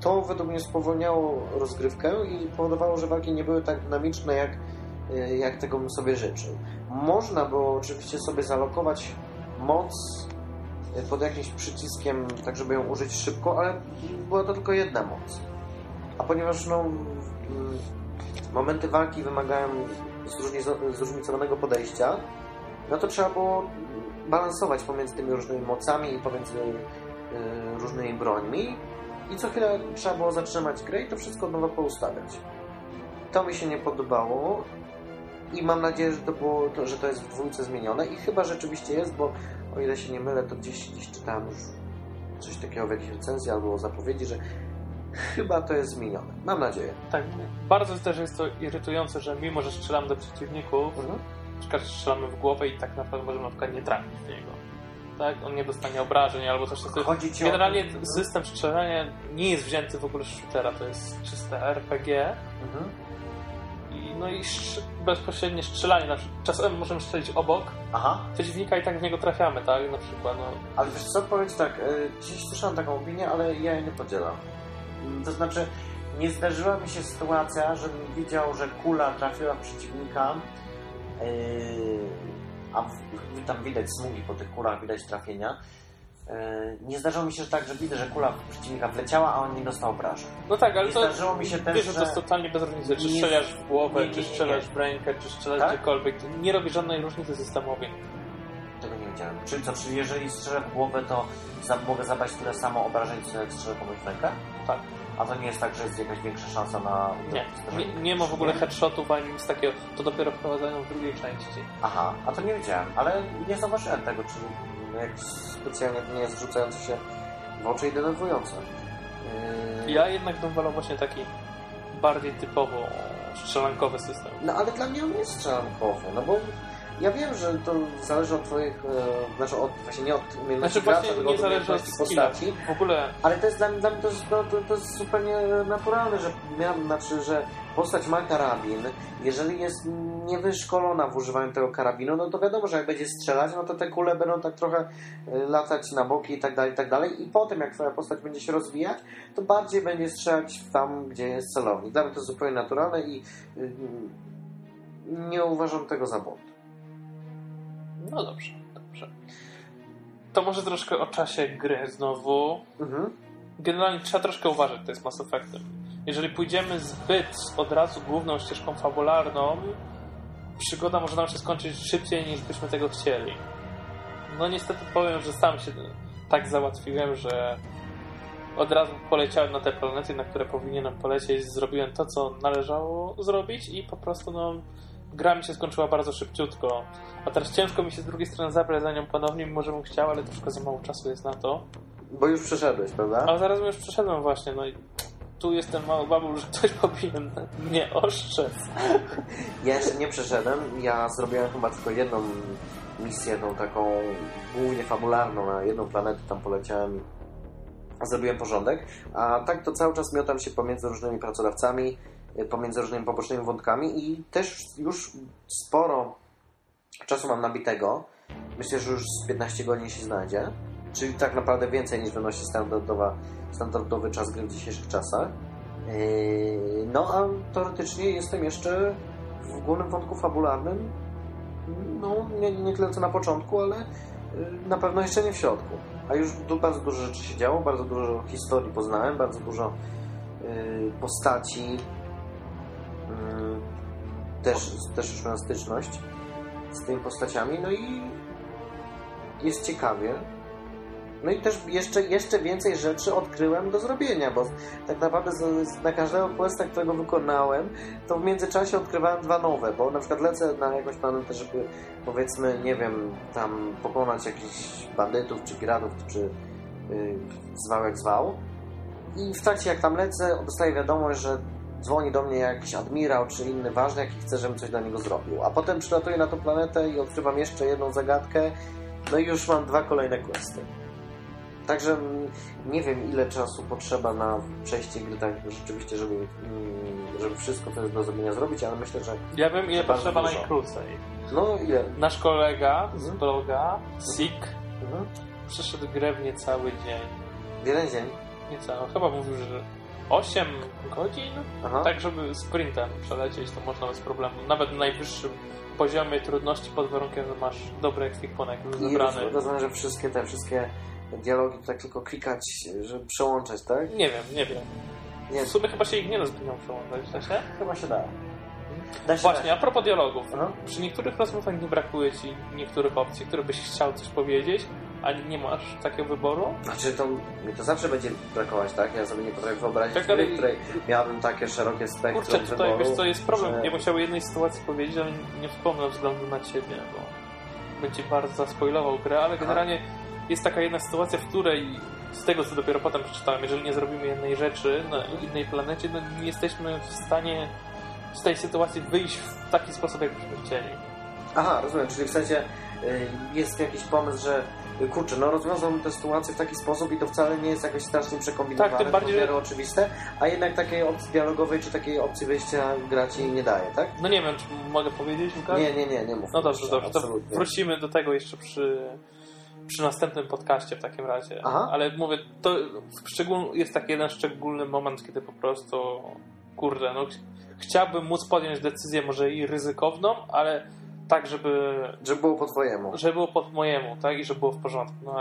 To według mnie spowolniało rozgrywkę i powodowało, że walki nie były tak dynamiczne, jak, y, jak tego bym sobie życzył. Można było oczywiście sobie zalokować moc pod jakimś przyciskiem, tak żeby ją użyć szybko, ale była to tylko jedna moc. A ponieważ no, mm, momenty walki wymagają zróżnico- zróżnicowanego podejścia, no to trzeba było balansować pomiędzy tymi różnymi mocami i pomiędzy y, różnymi brońmi i co chwilę trzeba było zatrzymać grę i to wszystko od nowa poustawiać. To mi się nie podobało i mam nadzieję, że to, było, że to jest w dwójce zmienione i chyba rzeczywiście jest, bo o ile się nie mylę, to gdzieś, gdzieś czytałem już coś takiego w jakiejś recenzji albo zapowiedzi, że chyba to jest zmienione. Mam nadzieję. Tak, bardzo też jest to irytujące, że mimo, że strzelamy do przeciwników, Mhm. strzelamy w głowę i tak naprawdę możemy na przykład nie trafić w niego. Tak? On nie dostanie obrażeń albo coś takiego. Chodzi ci o Generalnie to- system strzelania nie jest wzięty w ogóle z shootera, to jest czyste RPG Mhm. No i strz- bezpośrednie strzelanie, na przykład czasem możemy strzelić obok Aha. przeciwnika i tak w niego trafiamy, tak? Na przykład, no. Ale wiesz co, powiem Ci tak, y, dziś słyszałem taką opinię, ale ja jej nie podzielam. Mm, To znaczy, nie zdarzyła mi się sytuacja, żebym widział, że kula trafiła w przeciwnika, yy, a w, tam widać smugi po tych kulach, widać trafienia. Yy, nie zdarzyło mi się że tak, że widzę, że kula w przeciwnika wleciała, a on nie dostał obrażeń. No tak, ale Nie to zdarzyło mi się też, wiesz, że to jest totalnie bez różnicy, czy strzelasz w głowę, nie, nie, czy nie, strzelasz nie. w rękę, czy strzelasz Tak? gdziekolwiek. To nie robi żadnej różnicy systemowej. Tego nie wiedziałem. Czyli co, czyli jeżeli strzelę w głowę, to za, mogę zabrać tyle samo obrażeń, co jak strzelę komuś w rękę? Tak. A to nie jest tak, że jest jakaś większa szansa na... Nie, nie, nie ma w ogóle headshotów ani nic takiego. To dopiero wprowadzają w drugiej części. Aha, a to nie wiedziałem, ale nie zauważyłem tego, czyli jak specjalnie to nie jest rzucające się w oczy i denerwujące. Yy, Ja jednak bym wolał właśnie taki bardziej typowo strzelankowy system. No ale dla mnie on jest strzelankowy, no bo ja wiem, że to zależy od twoich, e, znaczy od, właśnie nie od umiejętności Znaczy gracza, tylko nie od umiejętności postaci. W ogóle Ale to jest dla mnie, dla mnie to, jest, no, to, to jest zupełnie naturalne, że miałem, znaczy, że postać ma karabin. Jeżeli jest niewyszkolona w używaniu tego karabinu, no to wiadomo, że jak będzie strzelać, no to te kule będą tak trochę y, latać na boki i tak dalej, i tak dalej. I potem, jak twoja postać będzie się rozwijać, to bardziej będzie strzelać tam, gdzie jest celownik. Dla mnie to jest zupełnie naturalne i y, nie uważam tego za błąd. No dobrze, dobrze. To może troszkę o czasie gry znowu. Mhm. Generalnie trzeba troszkę uważać, to jest Mass Effectem. Jeżeli pójdziemy zbyt od razu główną ścieżką fabularną, przygoda może nam się skończyć szybciej niż byśmy tego chcieli. No niestety powiem, że sam się tak załatwiłem, że od razu poleciałem na te planety, na które powinienem polecieć, zrobiłem to, co należało zrobić i po prostu no, gra mi się skończyła bardzo szybciutko. A teraz ciężko mi się z drugiej strony zabrać za nią ponownie, mimo że bym chciał, ale troszkę za mało czasu jest na to. Bo już przeszedłeś, prawda? Ale zaraz już przeszedłem właśnie, no i tu jest ten mały babul, że ktoś powinien mnie ostrzec. Ja jeszcze nie przeszedłem. Ja zrobiłem chyba tylko jedną misję, tą taką głównie fabularną, na jedną planetę tam poleciałem i zrobiłem porządek. A tak to cały czas miotam się pomiędzy różnymi pracodawcami, y, pomiędzy różnymi pobocznymi wątkami i też już sporo czasu mam nabitego. Myślę, że już z 15 godzin się znajdzie. Czyli tak naprawdę więcej niż wynosi standardowa, standardowy czas gry w dzisiejszych czasach. Yy, No a teoretycznie jestem jeszcze w głównym wątku fabularnym. No, nie, nie tyle co na początku, ale yy, na pewno jeszcze nie w środku. A już tu bardzo dużo rzeczy się działo, bardzo dużo historii poznałem, bardzo dużo yy, postaci. Też, też już miałem styczność z tymi postaciami, no i jest ciekawie. No i też jeszcze, jeszcze więcej rzeczy odkryłem do zrobienia, bo tak naprawdę na każdego questa, którego wykonałem, to w międzyczasie odkrywałem dwa nowe, bo na przykład lecę na jakąś planetę, żeby powiedzmy, nie wiem, tam pokonać jakichś bandytów, czy piratów, czy yy, zwał jak zwał. I w trakcie jak tam lecę, dostaję wiadomość, że dzwoni do mnie jakiś admirał, czy inny ważny, jaki chce, żebym coś dla niego zrobił. A potem przylatuję na tą planetę i odkrywam jeszcze jedną zagadkę, no i już mam dwa kolejne questy. Także mm, nie wiem, ile czasu potrzeba na przejście gry tak rzeczywiście, żeby, mm, żeby wszystko, co jest do zrobienia zrobić, ale myślę, że Ja wiem, ile potrzeba dużo. najkrócej. no ile? Nasz kolega z Mhm. bloga, Sik, Mhm. przeszedł grę w niecały dzień. Jeden dzień. Niecały, chyba mówił, że 8 godzin? Aha. Tak, żeby sprintem przelecieć, to można bez problemu. Nawet na najwyższym poziomie trudności pod warunkiem, że masz dobry ekwipunek już I zebrany. roz- rozumiem, że wszystkie te wszystkie dialogi tak tylko klikać, żeby przełączać, tak? Nie wiem, nie wiem. Nie, W sumie chyba się ich nie da zbytnio przełączać, da się? chyba się da. da się Właśnie, da. a propos dialogów. Aha. Przy niektórych rozmowach nie brakuje ci niektórych opcji, które byś chciał coś powiedzieć, a nie masz takiego wyboru. Znaczy to, mi to zawsze będzie brakować, tak? Ja sobie nie potrafię wyobrazić Tak, ale- w której miałbym takie szerokie spektrum Kurczę, tutaj wyboru. wiesz co, jest problem. że- Ja bym chciał jednej sytuacji powiedzieć, ale nie wspomnę względu na ciebie, bo będzie bardzo zaspoilował grę, ale generalnie jest taka jedna sytuacja, w której z tego, co dopiero potem przeczytałem, jeżeli nie zrobimy jednej rzeczy na innej planecie, no nie jesteśmy w stanie z tej sytuacji wyjść w taki sposób, jakbyśmy chcieli. Aha, rozumiem, czyli w sensie y, jest jakiś pomysł, że kurczę, no rozwiązał tę sytuację w taki sposób i to wcale nie jest jakoś strasznie przekombinowane, Tak, tym bardziej, w że- oczywiste, a jednak takiej opcji dialogowej czy takiej opcji wyjścia gra ci nie daje, tak? No nie wiem, czy mogę powiedzieć, Łukasz? Nie, nie, nie, nie mów. No dobrze, dobrze. To wrócimy do tego jeszcze przy, przy następnym podcaście w takim razie. Aha. Ale mówię, to szczegól, jest taki jeden szczególny moment, kiedy po prostu kurde, no ch- chciałbym móc podjąć decyzję może i ryzykowną, ale tak, żeby, Żeby było po twojemu. żeby było pod mojemu, tak? I żeby było w porządku. No,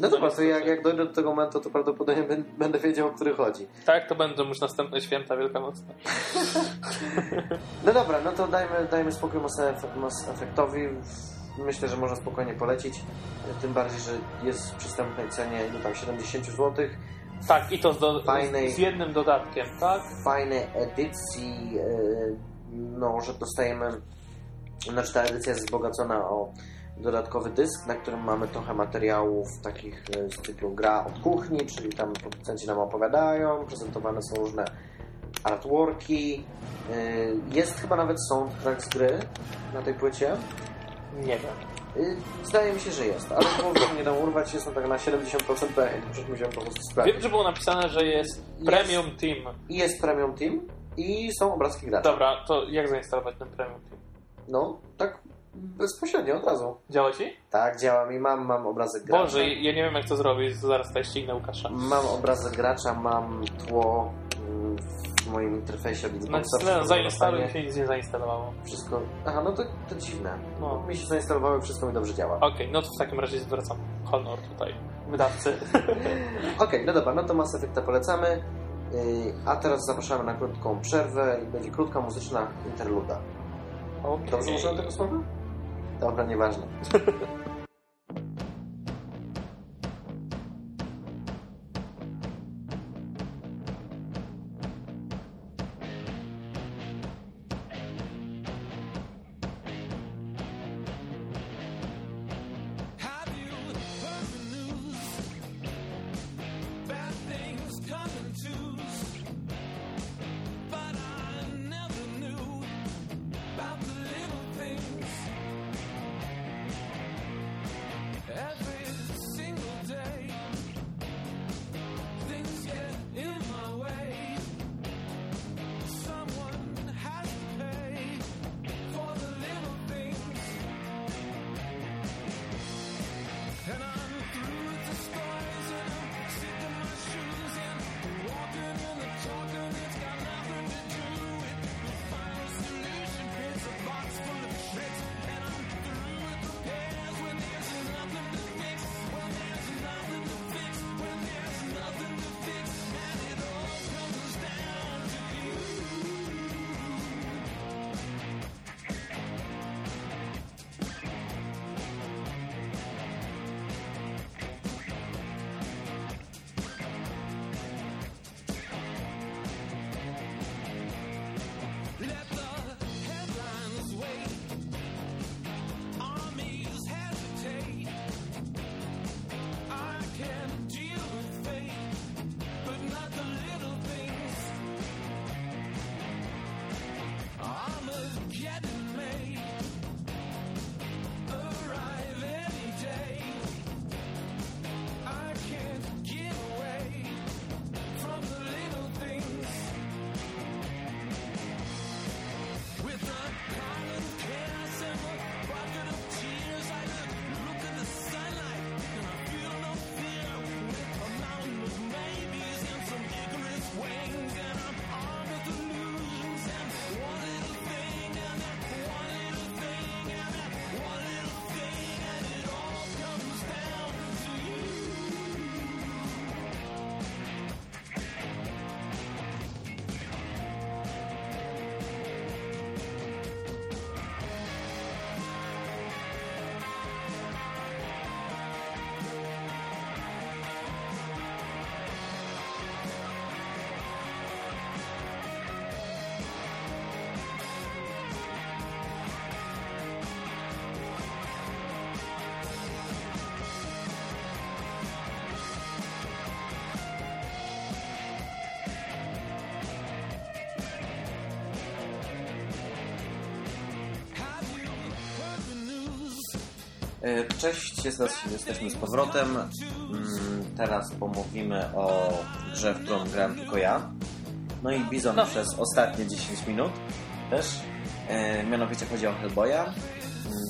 No dobra, to jak, jak dojdę do tego momentu, to prawdopodobnie bę- będę wiedział, o który chodzi. Tak, to będą już następne święta wielkanocne. No dobra, no to dajmy, dajmy spokój Mass Effectowi. Myślę, że można spokojnie polecić. Tym bardziej, że jest w przystępnej cenie, no tam 70 zł. Tak, i to z, do, Fajnej- z jednym dodatkiem, tak? Fajnej edycji, e, no, że dostajemy, znaczy ta edycja jest wzbogacona o dodatkowy dysk, na którym mamy trochę materiałów takich e, z cyklu gra od kuchni, czyli tam producenci nam opowiadają, prezentowane są różne artworki. E, Jest chyba nawet soundtrack z gry na tej płycie. Nie wiem. Y, Zdaje mi się, że jest, ale bo nie dam urwać, jestem tak na 70% pewien, muszę musiałem po prostu sprawdzić. Wiem, że było napisane, że jest Premium Team. I jest Premium Team i są obrazki graczy. Dobra, to jak zainstalować ten Premium Team? No, tak bezpośrednio, od razu. Działa ci? Tak, działa mi, mam, mam obrazek gracza. Boże, ja nie wiem jak to zrobić, zaraz tutaj ścignę Łukasza. Mam obrazek gracza, mam tło mm, moim interfejsie od Xboxa. no, fajnie. się nic nie zainstalowało. Wszystko, aha, no to, to dziwne. No. Mi się zainstalowały, wszystko mi dobrze działa. Okej, no to w takim razie zwracam honor tutaj wydawcy. Okej, no dobra, no to Mass Effecta polecamy. Yy, A teraz zapraszamy na krótką przerwę i będzie krótka muzyczna interluda. Okay. Dobrze użyłem tego słowa? Dobra, nieważne. Cześć, jest nas, jesteśmy z powrotem. Mm, Teraz pomówimy o grze, w którą grałem tylko ja. No i Bizon No. przez ostatnie 10 minut też. E, mianowicie chodzi o Hellboya. Mm,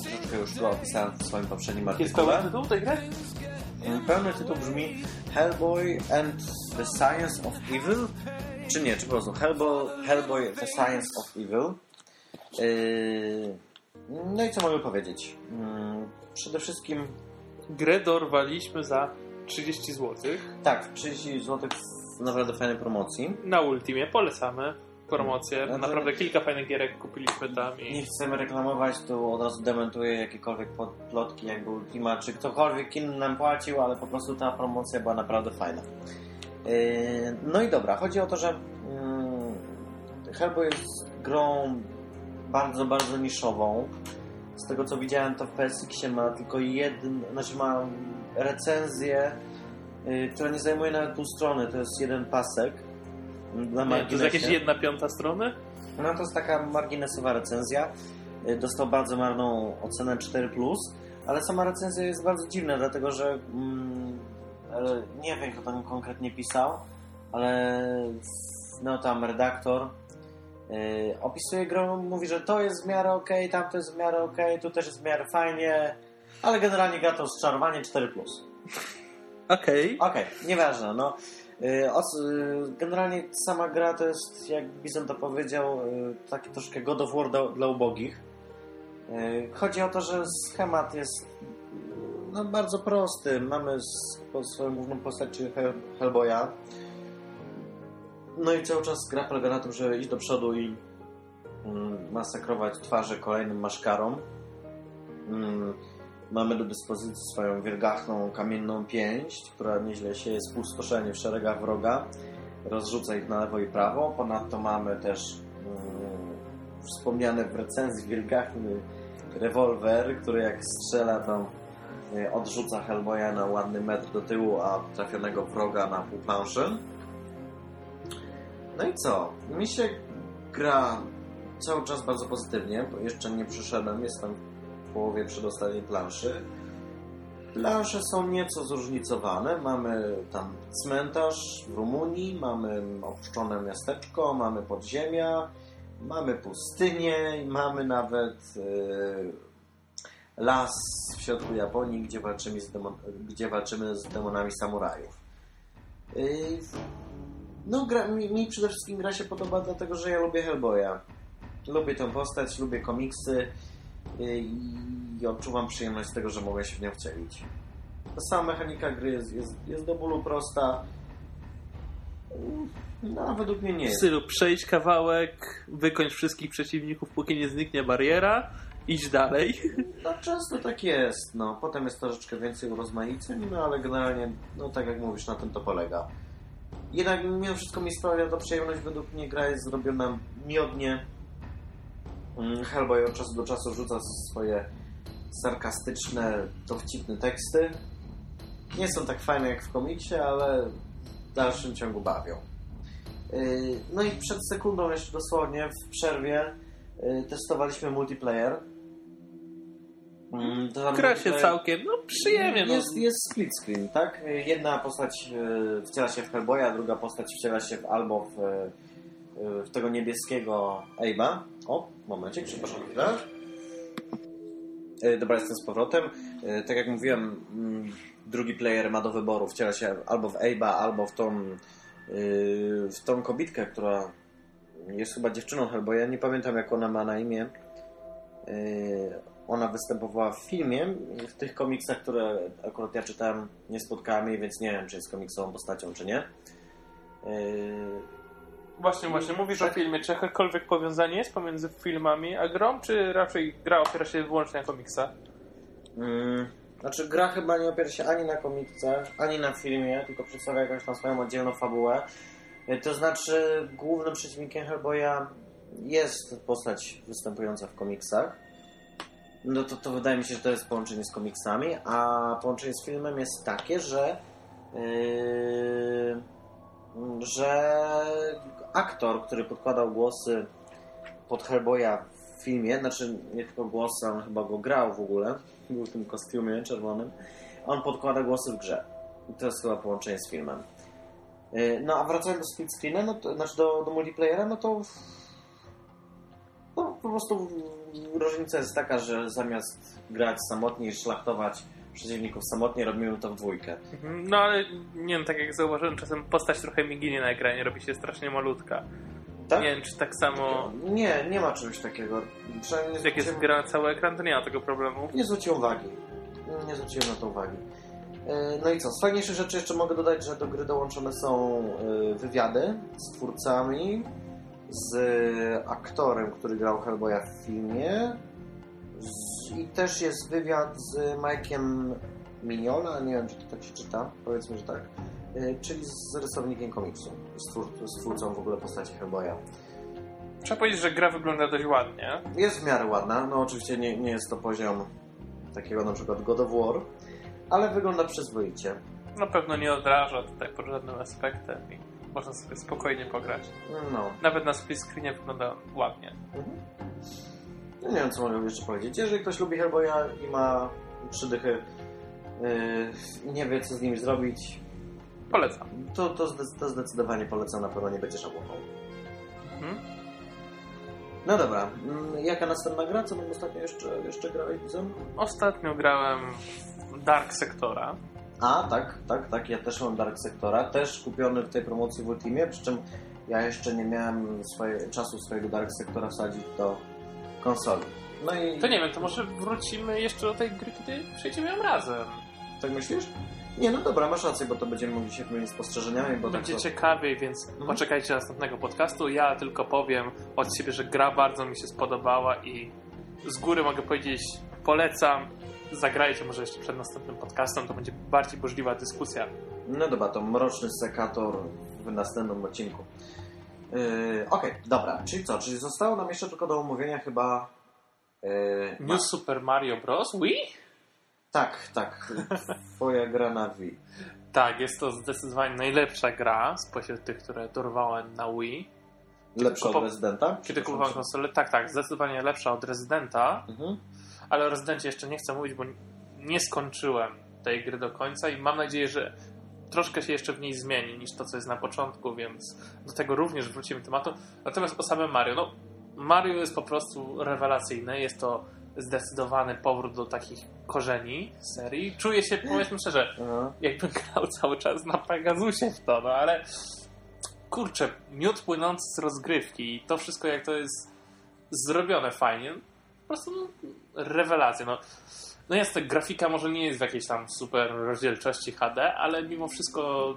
Troszeczkę już go opisałem w swoim poprzednim Jest artykule. pełen tytuł tej gry? Mm, Pełny tytuł brzmi Hellboy and the Science of Evil. Czy nie, czy po prostu Hellboy, Hellboy the Science of Evil. Yy, No i co mogę powiedzieć? Mm, Przede wszystkim Grę dorwaliśmy za 30 zł. tak, 30 zł w naprawdę fajnej promocji. Na Ultimie polecamy promocję. No to- Naprawdę kilka fajnych gierek kupiliśmy tam i Nie chcemy reklamować, tu od razu dementuję jakiekolwiek plotki, jakby Ultima, czy ktokolwiek inny nam płacił, ale po prostu ta promocja była naprawdę fajna. Yy, No i dobra, chodzi o to, że mm, Hellboy jest grą bardzo, bardzo niszową. Z tego co widziałem, to w PSX ma tylko jeden, znaczy ma recenzję, yy, która nie zajmuje nawet pół strony, to jest jeden pasek. Na nie, to jest marginesie. jakieś jedna piąta strony. No to jest taka marginesowa recenzja. Y, Dostał bardzo marną ocenę 4, ale sama recenzja jest bardzo dziwna, dlatego że mm, nie wiem, kto tam konkretnie pisał, ale no tam redaktor y, opisuje grę, mówi, że to jest w miarę ok, tamto jest w miarę ok, tu też jest w miarę fajnie, ale generalnie gra to rozczarowanie 4. Okej. Okej, nieważne. No, Y, os- y, generalnie sama gra to jest, jak Bizon to powiedział, y, taki troszkę God of War do, dla ubogich. Y, Chodzi o to, że schemat jest no, bardzo prosty. Mamy po- swoją główną postać, czyli Hel- Hellboya. No i cały czas gra polega na tym, że iść do przodu i mm, masakrować twarze kolejnym maszkarom. Mm, Mamy do dyspozycji swoją wielgachną kamienną pięść, która nieźle sieje spustoszenie w szeregach wroga. Rozrzuca ich na lewo i prawo. Ponadto mamy też mm, wspomniany w recenzji wielgachny rewolwer, który jak strzela to y, odrzuca Hellboya na ładny metr do tyłu, a trafionego wroga na pół planszy. No i co? Mi się gra cały czas bardzo pozytywnie, bo jeszcze nie przyszedłem, jestem w połowie przedostatniej planszy. Plansze są nieco zróżnicowane. Mamy tam cmentarz w Rumunii, mamy opuszczone miasteczko, mamy podziemia, mamy pustynię mamy nawet yy, las w środku Japonii, gdzie walczymy z, demon, gdzie walczymy z demonami samurajów. Yy, no, gra, mi, mi przede wszystkim gra się podoba, dlatego że ja lubię Hellboya. Lubię tę postać, lubię komiksy yy, i odczuwam przyjemność z tego, że mogę się w nią wcielić. Ta sama mechanika gry jest, jest, jest do bólu prosta. No, według mnie nie W stylu przejdź kawałek, wykończ wszystkich przeciwników, póki nie zniknie bariera, idź dalej. No, często tak jest. No, potem jest troszeczkę więcej urozmaiceń, no ale generalnie, no tak jak mówisz, na tym to polega. Jednak mimo wszystko mi sprawia to przyjemność. Według mnie gra jest zrobiona miodnie. Mm, Hellboy od czasu do czasu rzuca swoje sarkastyczne, dowcipne teksty. Nie są tak fajne jak w komiksie, ale w dalszym ciągu bawią. Yy, No i przed sekundą jeszcze dosłownie w przerwie yy, testowaliśmy multiplayer. Mm, Gra się multiplayer- całkiem, no przyjemnie. No. jest, jest split screen, tak? Jedna postać e, wciela się w Hellboya, druga postać wciela się w, albo w, e, w tego niebieskiego Abe'a. O, momencik, przepraszam chwilę. E, Dobra, jestem z powrotem. Tak jak mówiłem, mm, drugi player ma do wyboru, wciela się albo w Abe'a, albo w tą, w tą kobitkę, która jest chyba dziewczyną Hellboya. Nie pamiętam, jak ona ma na imię. Ona występowała w filmie. W tych komiksach, które akurat ja czytałem, nie spotkałem jej, więc nie wiem, czy jest komiksową postacią, czy nie. E, Właśnie, właśnie, mówisz Tak. o filmie. Czy jakiekolwiek powiązanie jest pomiędzy filmami a grą, czy raczej gra opiera się wyłącznie na komiksach? Mm, znaczy gra chyba nie opiera się ani na komiksach, ani na filmie, tylko przedstawia jakąś tam swoją oddzielną fabułę. E, To znaczy głównym przeciwnikiem Hellboya jest postać występująca w komiksach. No to, to wydaje mi się, że to jest połączenie z komiksami, a połączenie z filmem jest takie, że yy, że aktor, który podkładał głosy pod Hellboya w filmie, znaczy nie tylko głosy, on chyba go grał w ogóle, był w tym kostiumie czerwonym. On podkłada głosy w grze. To jest chyba połączenie z filmem. Y, No a wracając do split screena, no to, znaczy do, do multiplayera, no to no, po prostu różnica jest taka, że zamiast grać samotnie i szlachtować przeciwników samotnie, robimy to w dwójkę. Mhm. No ale nie wiem, tak jak zauważyłem, czasem postać trochę miginie na ekranie, robi się strasznie malutka. Tak? Nie wiem, czy tak samo Nie, nie ma czegoś takiego. Przynajmniej nie jak jest zwróciłem, gra na cały ekran, to nie ma tego problemu. nie zwróciłem uwagi. Nie zwróciłem na to uwagi. E, No i co? Z fajniejszych rzeczy jeszcze mogę dodać, że do gry dołączone są e, wywiady z twórcami, z aktorem, który grał Hellboya w filmie z, i też jest wywiad z Mike'iem Mignola, nie wiem czy to tak się czyta, powiedzmy, że tak, e, czyli z rysownikiem komiksu, z, twór, z twórcą w ogóle postaci Hellboya. Trzeba powiedzieć, że gra wygląda dość ładnie. Jest w miarę ładna, no oczywiście nie, nie jest to poziom takiego na przykład God of War, ale wygląda przyzwoicie. Na pewno nie odraża tutaj pod żadnym aspektem i można sobie spokojnie pograć. No. Nawet na split screenie wygląda ładnie. Mhm. Nie wiem, co mogę jeszcze powiedzieć. Jeżeli ktoś lubi Hellboya i ma trzy dychy yy, i nie wie, co z nimi zrobić, Polecam. to, to, to zdecydowanie polecam, na pewno nie będzie żałował. Mhm. No dobra, mm, jaka następna gra? Co nam ostatnio jeszcze, jeszcze grałeś, Bizon? Ostatnio grałem w Dark Sectora. A, tak, tak, tak, ja też mam Dark Sectora, też kupiony w tej promocji w Ultimie, przy czym ja jeszcze nie miałem swoje, czasu swojego Dark Sectora wsadzić do konsoli. No i... To nie wiem, to może wrócimy jeszcze do tej gry, kiedy przejdziemy ją razem. Tak myślisz? Nie, no dobra, masz rację, bo to będziemy mogli się wymienić spostrzeżeniami, bo Będzie tak to... ciekawiej, więc Mhm. poczekajcie następnego podcastu. Ja tylko powiem od siebie, że gra bardzo mi się spodobała i z góry mogę powiedzieć, polecam. Zagrajcie może jeszcze przed następnym podcastem, to będzie bardziej burzliwa dyskusja. No dobra, to Mroczny Sekator w następnym odcinku. Yy, Okej, dobra, czyli co? Czyli zostało nam jeszcze tylko do omówienia chyba... Yy, New Super Mario Bros. Wii? Tak, tak. Twoja gra na Wii. Tak, jest to zdecydowanie najlepsza gra spośród tych, które dorwałem na Wii. Lepsza od Residenta? Kiedy kupowałem konsolę, tak, tak, zdecydowanie lepsza od Residenta, Mhm. Ale o Rezydencie jeszcze nie chcę mówić, bo nie skończyłem tej gry do końca i mam nadzieję, że troszkę się jeszcze w niej zmieni niż to, co jest na początku, więc do tego również wrócimy tematu. Natomiast o samym Mario, no Mario jest po prostu rewelacyjny, jest to zdecydowany powrót do takich korzeni serii. Czuję się, powiedzmy szczerze, Aha. jakbym grał cały czas na Pegasusie w to, no ale kurczę, miód płynący z rozgrywki i to wszystko jak to jest zrobione fajnie, po prostu no, rewelacja. No, no jasne, grafika może nie jest w jakiejś tam super rozdzielczości HD, ale mimo wszystko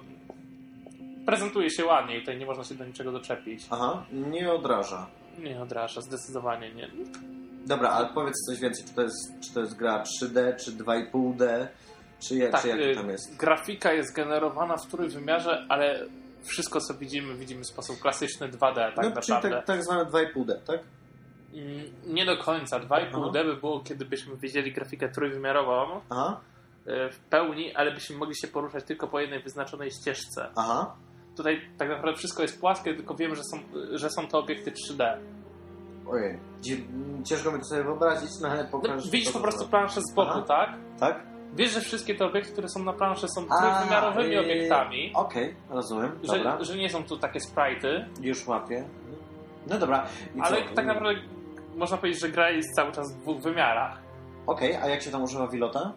prezentuje się ładnie i tutaj nie można się do niczego doczepić. Aha, nie odraża. Nie odraża, zdecydowanie nie. Dobra, ale powiedz coś więcej, czy to jest, czy to jest gra 3D, czy 2,5D, czy, je, Tak, czy jak y, to tam jest? grafika jest generowana w trójwymiarze, ale wszystko co widzimy, widzimy w sposób klasyczny 2D tak no, czyli naprawdę. tak, tak zwane 2,5D, tak? Nie do końca. 2,5D by było, kiedy byśmy widzieli grafikę trójwymiarową Aha, e, w pełni, ale byśmy mogli się poruszać tylko po jednej wyznaczonej ścieżce. aha. Tutaj tak naprawdę wszystko jest płaskie, tylko wiemy, że są, że są to obiekty 3D. Ojej, ciężko mi to sobie wyobrazić, no ale No, pokaż. widzisz to po prostu planszę z boku, Aha. tak? Tak? Wiesz, że wszystkie te obiekty, które są na planszy są trójwymiarowymi yy, obiektami, Okej, rozumiem, dobra. że, że nie są tu takie sprite'y, Już łapię. No dobra. I ale co? tak naprawdę można powiedzieć, że gra jest cały czas w dwóch wymiarach. Okej, a jak się tam używa Wilota?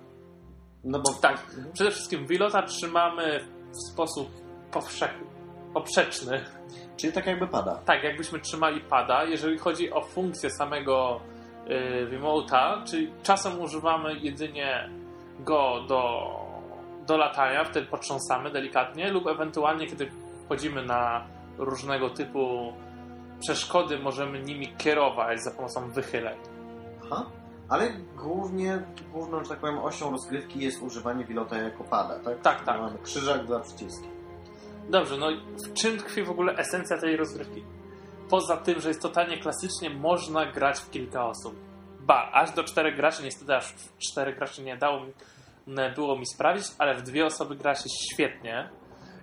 No bo... Tak. Przede wszystkim Wilota trzymamy w sposób powszechny, poprzeczny. Czyli tak jakby pada. Tak, jakbyśmy trzymali pada. Jeżeli chodzi o funkcję samego y, remote'a, czyli czasem używamy jedynie go do, do latania, wtedy potrząsamy delikatnie, lub ewentualnie, kiedy wchodzimy na różnego typu przeszkody, możemy nimi kierować za pomocą wychyleń. Aha. Ale głównie, główną, że tak powiem, osią rozgrywki jest używanie Wilota jako pada, tak? Tak, tak. Mamy krzyżak, dwa przyciski. Dobrze, no i w czym tkwi w ogóle esencja tej rozgrywki? Poza tym, że jest totalnie klasycznie, można grać w kilka osób. Ba, aż do czterech graczy, niestety aż w czterech graczy nie dało mi, było mi sprawić, ale w dwie osoby gra się świetnie.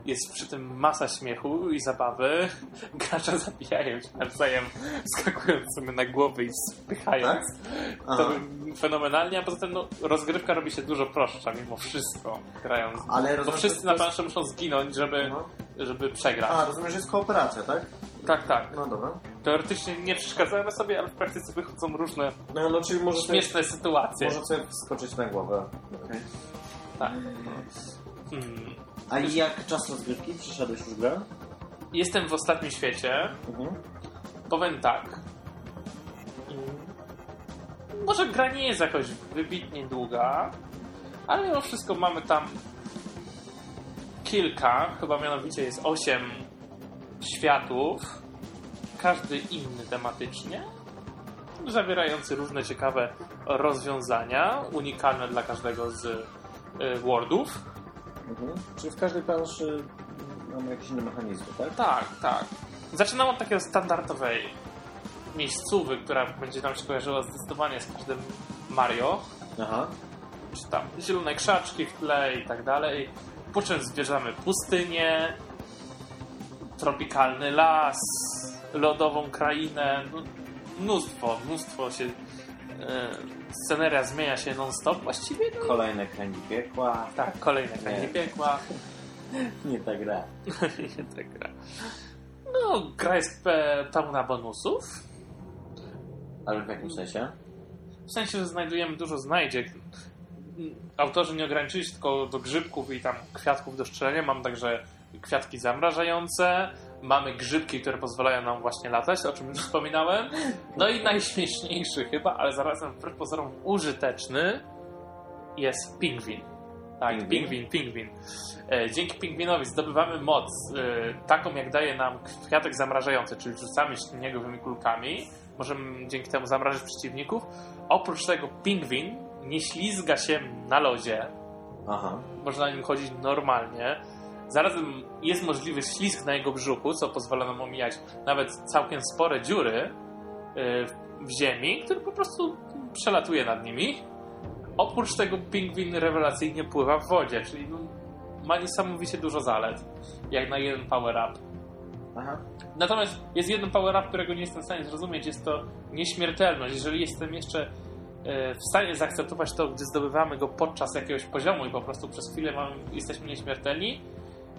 Jest przy tym masa śmiechu i zabawy. Gracza zabijają się nawzajem, skakując sobie na głowy i spychając. Aha. To fenomenalnie, a poza tym no, rozgrywka robi się dużo prostsza mimo wszystko, grając. Ale Bo wszyscy na planszy muszą zginąć, żeby, No. żeby przegrać. A, rozumiem, że jest kooperacja, tak? Tak, tak. No dobra. Teoretycznie nie przeszkadzamy sobie, ale w praktyce wychodzą różne No, no czyli może sobie, śmieszne sytuacje. może sobie wskoczyć na głowę. Okej. Tak. Hmm. A jak czas rozgrywki? Przeszedłeś już grę? Jestem w ostatnim świecie. Mhm. Powiem tak. Może gra nie jest jakoś wybitnie długa, ale mimo wszystko mamy tam kilka, chyba mianowicie jest osiem światów, każdy inny tematycznie, zawierający różne ciekawe rozwiązania, unikalne dla każdego z y, wardów. Mhm. Czyli w każdej planszy mamy jakieś inne mechanizmy, tak? Tak, tak. Zaczynam od takiego standardowej miejscówy, która będzie nam się kojarzyła zdecydowanie z każdym Mario. Aha. Czy tam zielone krzaczki w tle i tak dalej. Po czym zbierzemy pustynię, tropikalny las, lodową krainę. No, mnóstwo, mnóstwo się... E, sceneria zmienia się non-stop właściwie. No, Kolejne kręgi piekła. tak, kolejne kręgi Nie. piekła. Nie ta gra. Nie tak gra. No, gra jest pe- pełna bonusów. Ale w jakim sensie? W sensie, że znajdujemy dużo znajdziek. Autorzy nie ograniczyli się tylko do grzybków i tam kwiatków do strzelania. Mam także kwiatki zamrażające. Mamy grzybki, które pozwalają nam właśnie latać, o czym już wspominałem. No i najśmieszniejszy chyba, ale zarazem wbrew pozorom użyteczny jest pingwin. Tak, Pingwin? pingwin, pingwin. E, Dzięki pingwinowi zdobywamy moc e, taką, jak daje nam kwiatek zamrażający, czyli rzucamy się w niego tymi kulkami. Możemy dzięki temu zamrażać przeciwników. Oprócz tego pingwin nie ślizga się na lodzie. Aha. Można na nim chodzić normalnie. Zarazem jest możliwy ślizg na jego brzuchu, co pozwala nam omijać nawet całkiem spore dziury e, w ziemi, który po prostu przelatuje nad nimi. Oprócz tego pingwin rewelacyjnie pływa w wodzie, czyli no, ma niesamowicie dużo zalet, jak na jeden power-up. Aha. Natomiast jest jeden power-up, którego nie jestem w stanie zrozumieć, jest to nieśmiertelność. Jeżeli jestem jeszcze e, w stanie zaakceptować to, gdy zdobywamy go podczas jakiegoś poziomu i po prostu przez chwilę mamy, jesteśmy nieśmiertelni,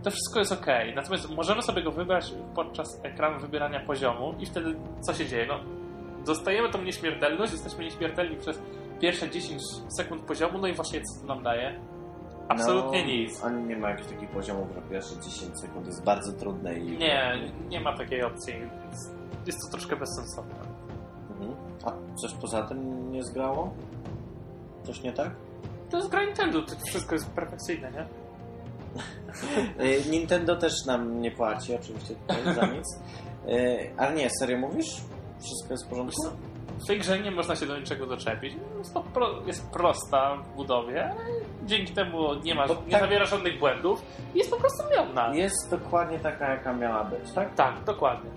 to wszystko jest ok. Natomiast możemy sobie go wybrać podczas ekranu wybierania poziomu i wtedy co się dzieje? No, dostajemy tą nieśmiertelność, jesteśmy nieśmiertelni przez pierwsze 10 sekund poziomu, no i właśnie co to nam daje? Absolutnie no, nic. Ani nie ma jakichś takich poziomów, że pierwsze 10 sekund jest bardzo trudne i... Nie, nie ma takiej opcji. Jest to troszkę bezsensowne. Mhm. A coś poza tym nie zgrało? Coś nie tak? To jest gra Nintendo, to wszystko jest perfekcyjne, nie? Nintendo też nam nie płaci oczywiście tutaj za nic. Y, Ale nie, serio mówisz? Wszystko jest w porządku? W tej grze nie można się do niczego doczepić. Jest, to pro, jest prosta w budowie, ale dzięki temu nie, ma, To nie tak- zawiera żadnych błędów jest po prostu miodna. Jest dokładnie taka, jaka miała być, tak? Tak, dokładnie.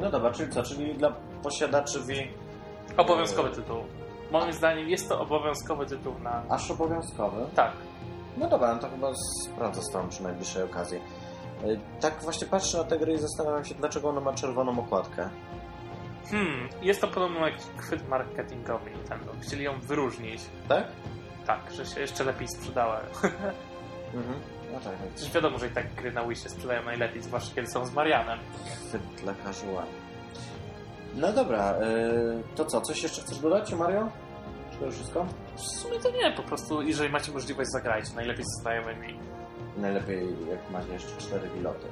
No dobra, czyli co? Czyli dla posiadaczy Wii Obowiązkowy tytuł. Moim zdaniem jest to obowiązkowy tytuł na... aż obowiązkowy. Tak. No dobra, no to chyba sprawdzę z tą przy najbliższej okazji. Y, Tak właśnie patrzę na tę grę i zastanawiam się, dlaczego ona ma czerwoną okładkę. Hmm, jest to podobno jakiś chwyt marketingowy Nintendo. Chcieli ją wyróżnić. Tak? Tak, że się jeszcze lepiej sprzedała. Mhm. No tak, tak. Wiadomo, że i tak gry na Wii się sprzedają najlepiej, zwłaszcza kiedy są z Marianem. Chwyt dla casual. No dobra, y, to co? Coś jeszcze chcesz dodać, Mario? Czy to już wszystko? W sumie to nie, po prostu jeżeli macie możliwość zagrajcie, najlepiej ze znajomymi. Najlepiej jak masz jeszcze cztery piloty.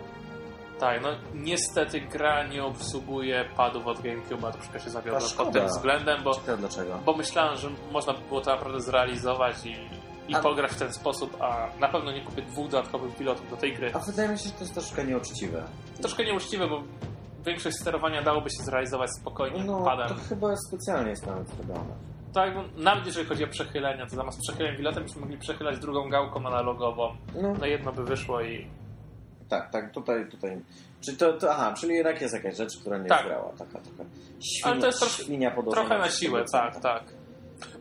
Tak, no niestety gra nie obsługuje padów od GameCube'a, troszkę się zawiodłem pod tym względem, bo, bo myślałem, że można by było to naprawdę zrealizować i, i A- pograć w ten sposób, a na pewno nie kupię dwóch dodatkowych pilotów do tej gry. A wydaje mi się, że to jest troszkę nieuczciwe. Troszkę nieuczciwe, bo większość sterowania dałoby się zrealizować spokojnie No, padem. to chyba specjalnie jest nawet zrobione. Tak, nawet jeżeli chodzi o przechylenia, to zamiast przechyleń pilotem byśmy mogli przechylać drugą gałką analogową. No, No jedno by wyszło i tak, tak, tutaj, tutaj. Czyli to, to, aha, czyli jednak jest jakaś rzecz, która nie Tak. zgrała. Taka, taka świnia, Ale to jest trosz- trochę na siłę, producenta. tak, tak.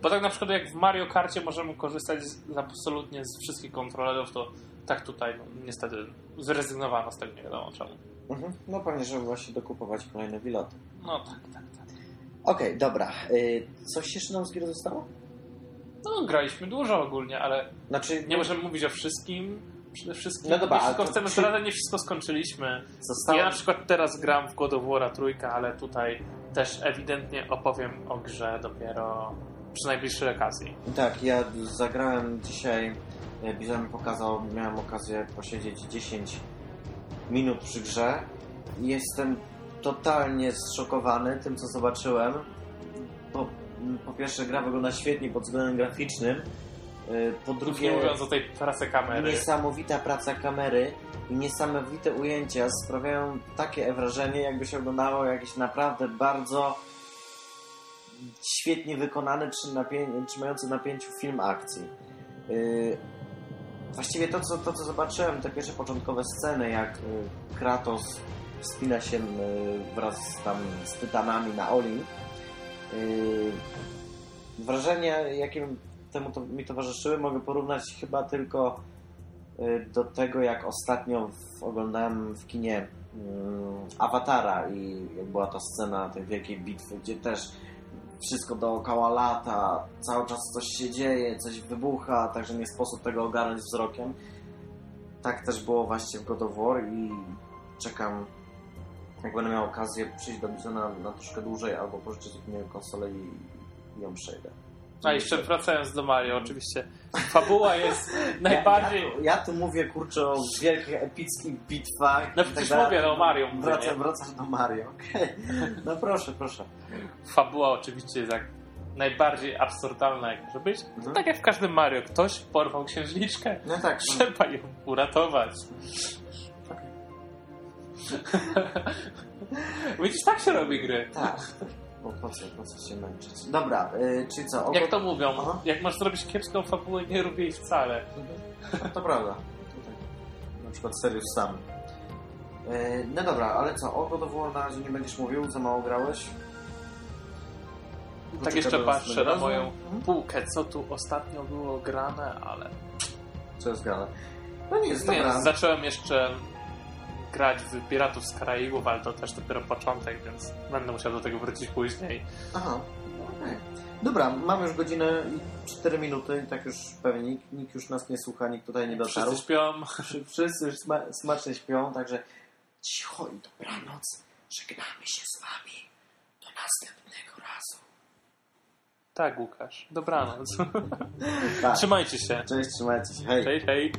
Bo tak na przykład jak w Mario Karcie możemy korzystać z, absolutnie z wszystkich kontrolerów, to tak tutaj no, niestety zrezygnowano z tego, nie wiadomo czemu. Mhm. No pewnie, żeby właśnie dokupować kolejne piloty. No tak, tak, Okej, dobra. Y, coś jeszcze nam z gier zostało? No graliśmy dużo ogólnie, ale Znaczy, nie możemy mówić o wszystkim. Przede wszystkim, No dobra, tylko to chcemy czy- nie wszystko skończyliśmy. zostało... Ja na przykład teraz gram w God of War trójkę, ale tutaj też ewidentnie opowiem o grze dopiero przy najbliższej okazji. Tak, ja zagrałem dzisiaj, e, Bizon mi pokazał, miałem okazję posiedzieć 10 minut przy grze. Jestem totalnie zszokowany tym, co zobaczyłem. Po, po pierwsze, gra wygląda świetnie pod względem graficznym. E, Po Nie drugie, mówiąc o tej pracy kamery. niesamowita praca kamery i niesamowite ujęcia sprawiają takie wrażenie, jakby się oglądało jakieś naprawdę bardzo świetnie wykonany, trzymający w napięciu film akcji. Yy, właściwie to co, to, co zobaczyłem, te pierwsze początkowe sceny, jak yy, Kratos wspina się yy, wraz tam z tytanami na Olin, yy, wrażenia, jakie temu to, mi towarzyszyły, mogę porównać chyba tylko y, do tego, jak ostatnio oglądałem w kinie mm, Awatara i była ta scena tej wielkiej bitwy, gdzie też wszystko dookoła lata, cały czas coś się dzieje, coś wybucha, także nie sposób tego ogarnąć wzrokiem. Tak też było właśnie w God of War i czekam, jak będę miał okazję przyjść do Bizona na troszkę dłużej albo pożyczyć inną konsolę i, i ją przejdę. A jeszcze wracając do Mario, oczywiście fabuła jest najbardziej... Ja, ja, ja tu mówię, kurczę, o wielkich, epickich bitwach. No tak przecież dalej. mówię, no, o Mario mówię, Wracam, nie? wracam do Mario, okej. No proszę, proszę. Fabuła oczywiście jest jak najbardziej absurdalna jak może być. Mhm. Tak jak w każdym Mario, ktoś porwał księżniczkę, No tak, trzeba ją uratować. Widzisz, tak się robi gry. tak. Bo po co, po co się męczyć? Dobra, y, czyli co? Jak to mówią, Aha. jak masz zrobić kiepską fabułę, nie rób jej wcale. No, to prawda. Na przykład Serious Sam. Y, No dobra, ale co? O God of War na razie nie będziesz mówił, za mało grałeś? Tak jeszcze patrzę na moją razu. półkę, co tu ostatnio było grane, ale... Co jest grane? No nie jest Nie, dobra. zacząłem jeszcze grać w Piratów z Karaibów, ale to też dopiero początek, więc będę musiał do tego wrócić później. Aha, no okej. Dobra, mamy już godzinę i 4 minuty tak już pewnie nikt, nikt już nas nie słucha, nikt tutaj nie dotarł. Wszyscy śpią. Wszy- Wszyscy już sma smacznie śpią, także cicho i dobranoc. Żegnamy się z wami. Do następnego razu. Tak, Łukasz. Dobranoc. Tak. Trzymajcie się. Cześć, trzymajcie się. Hej. Hej, hej.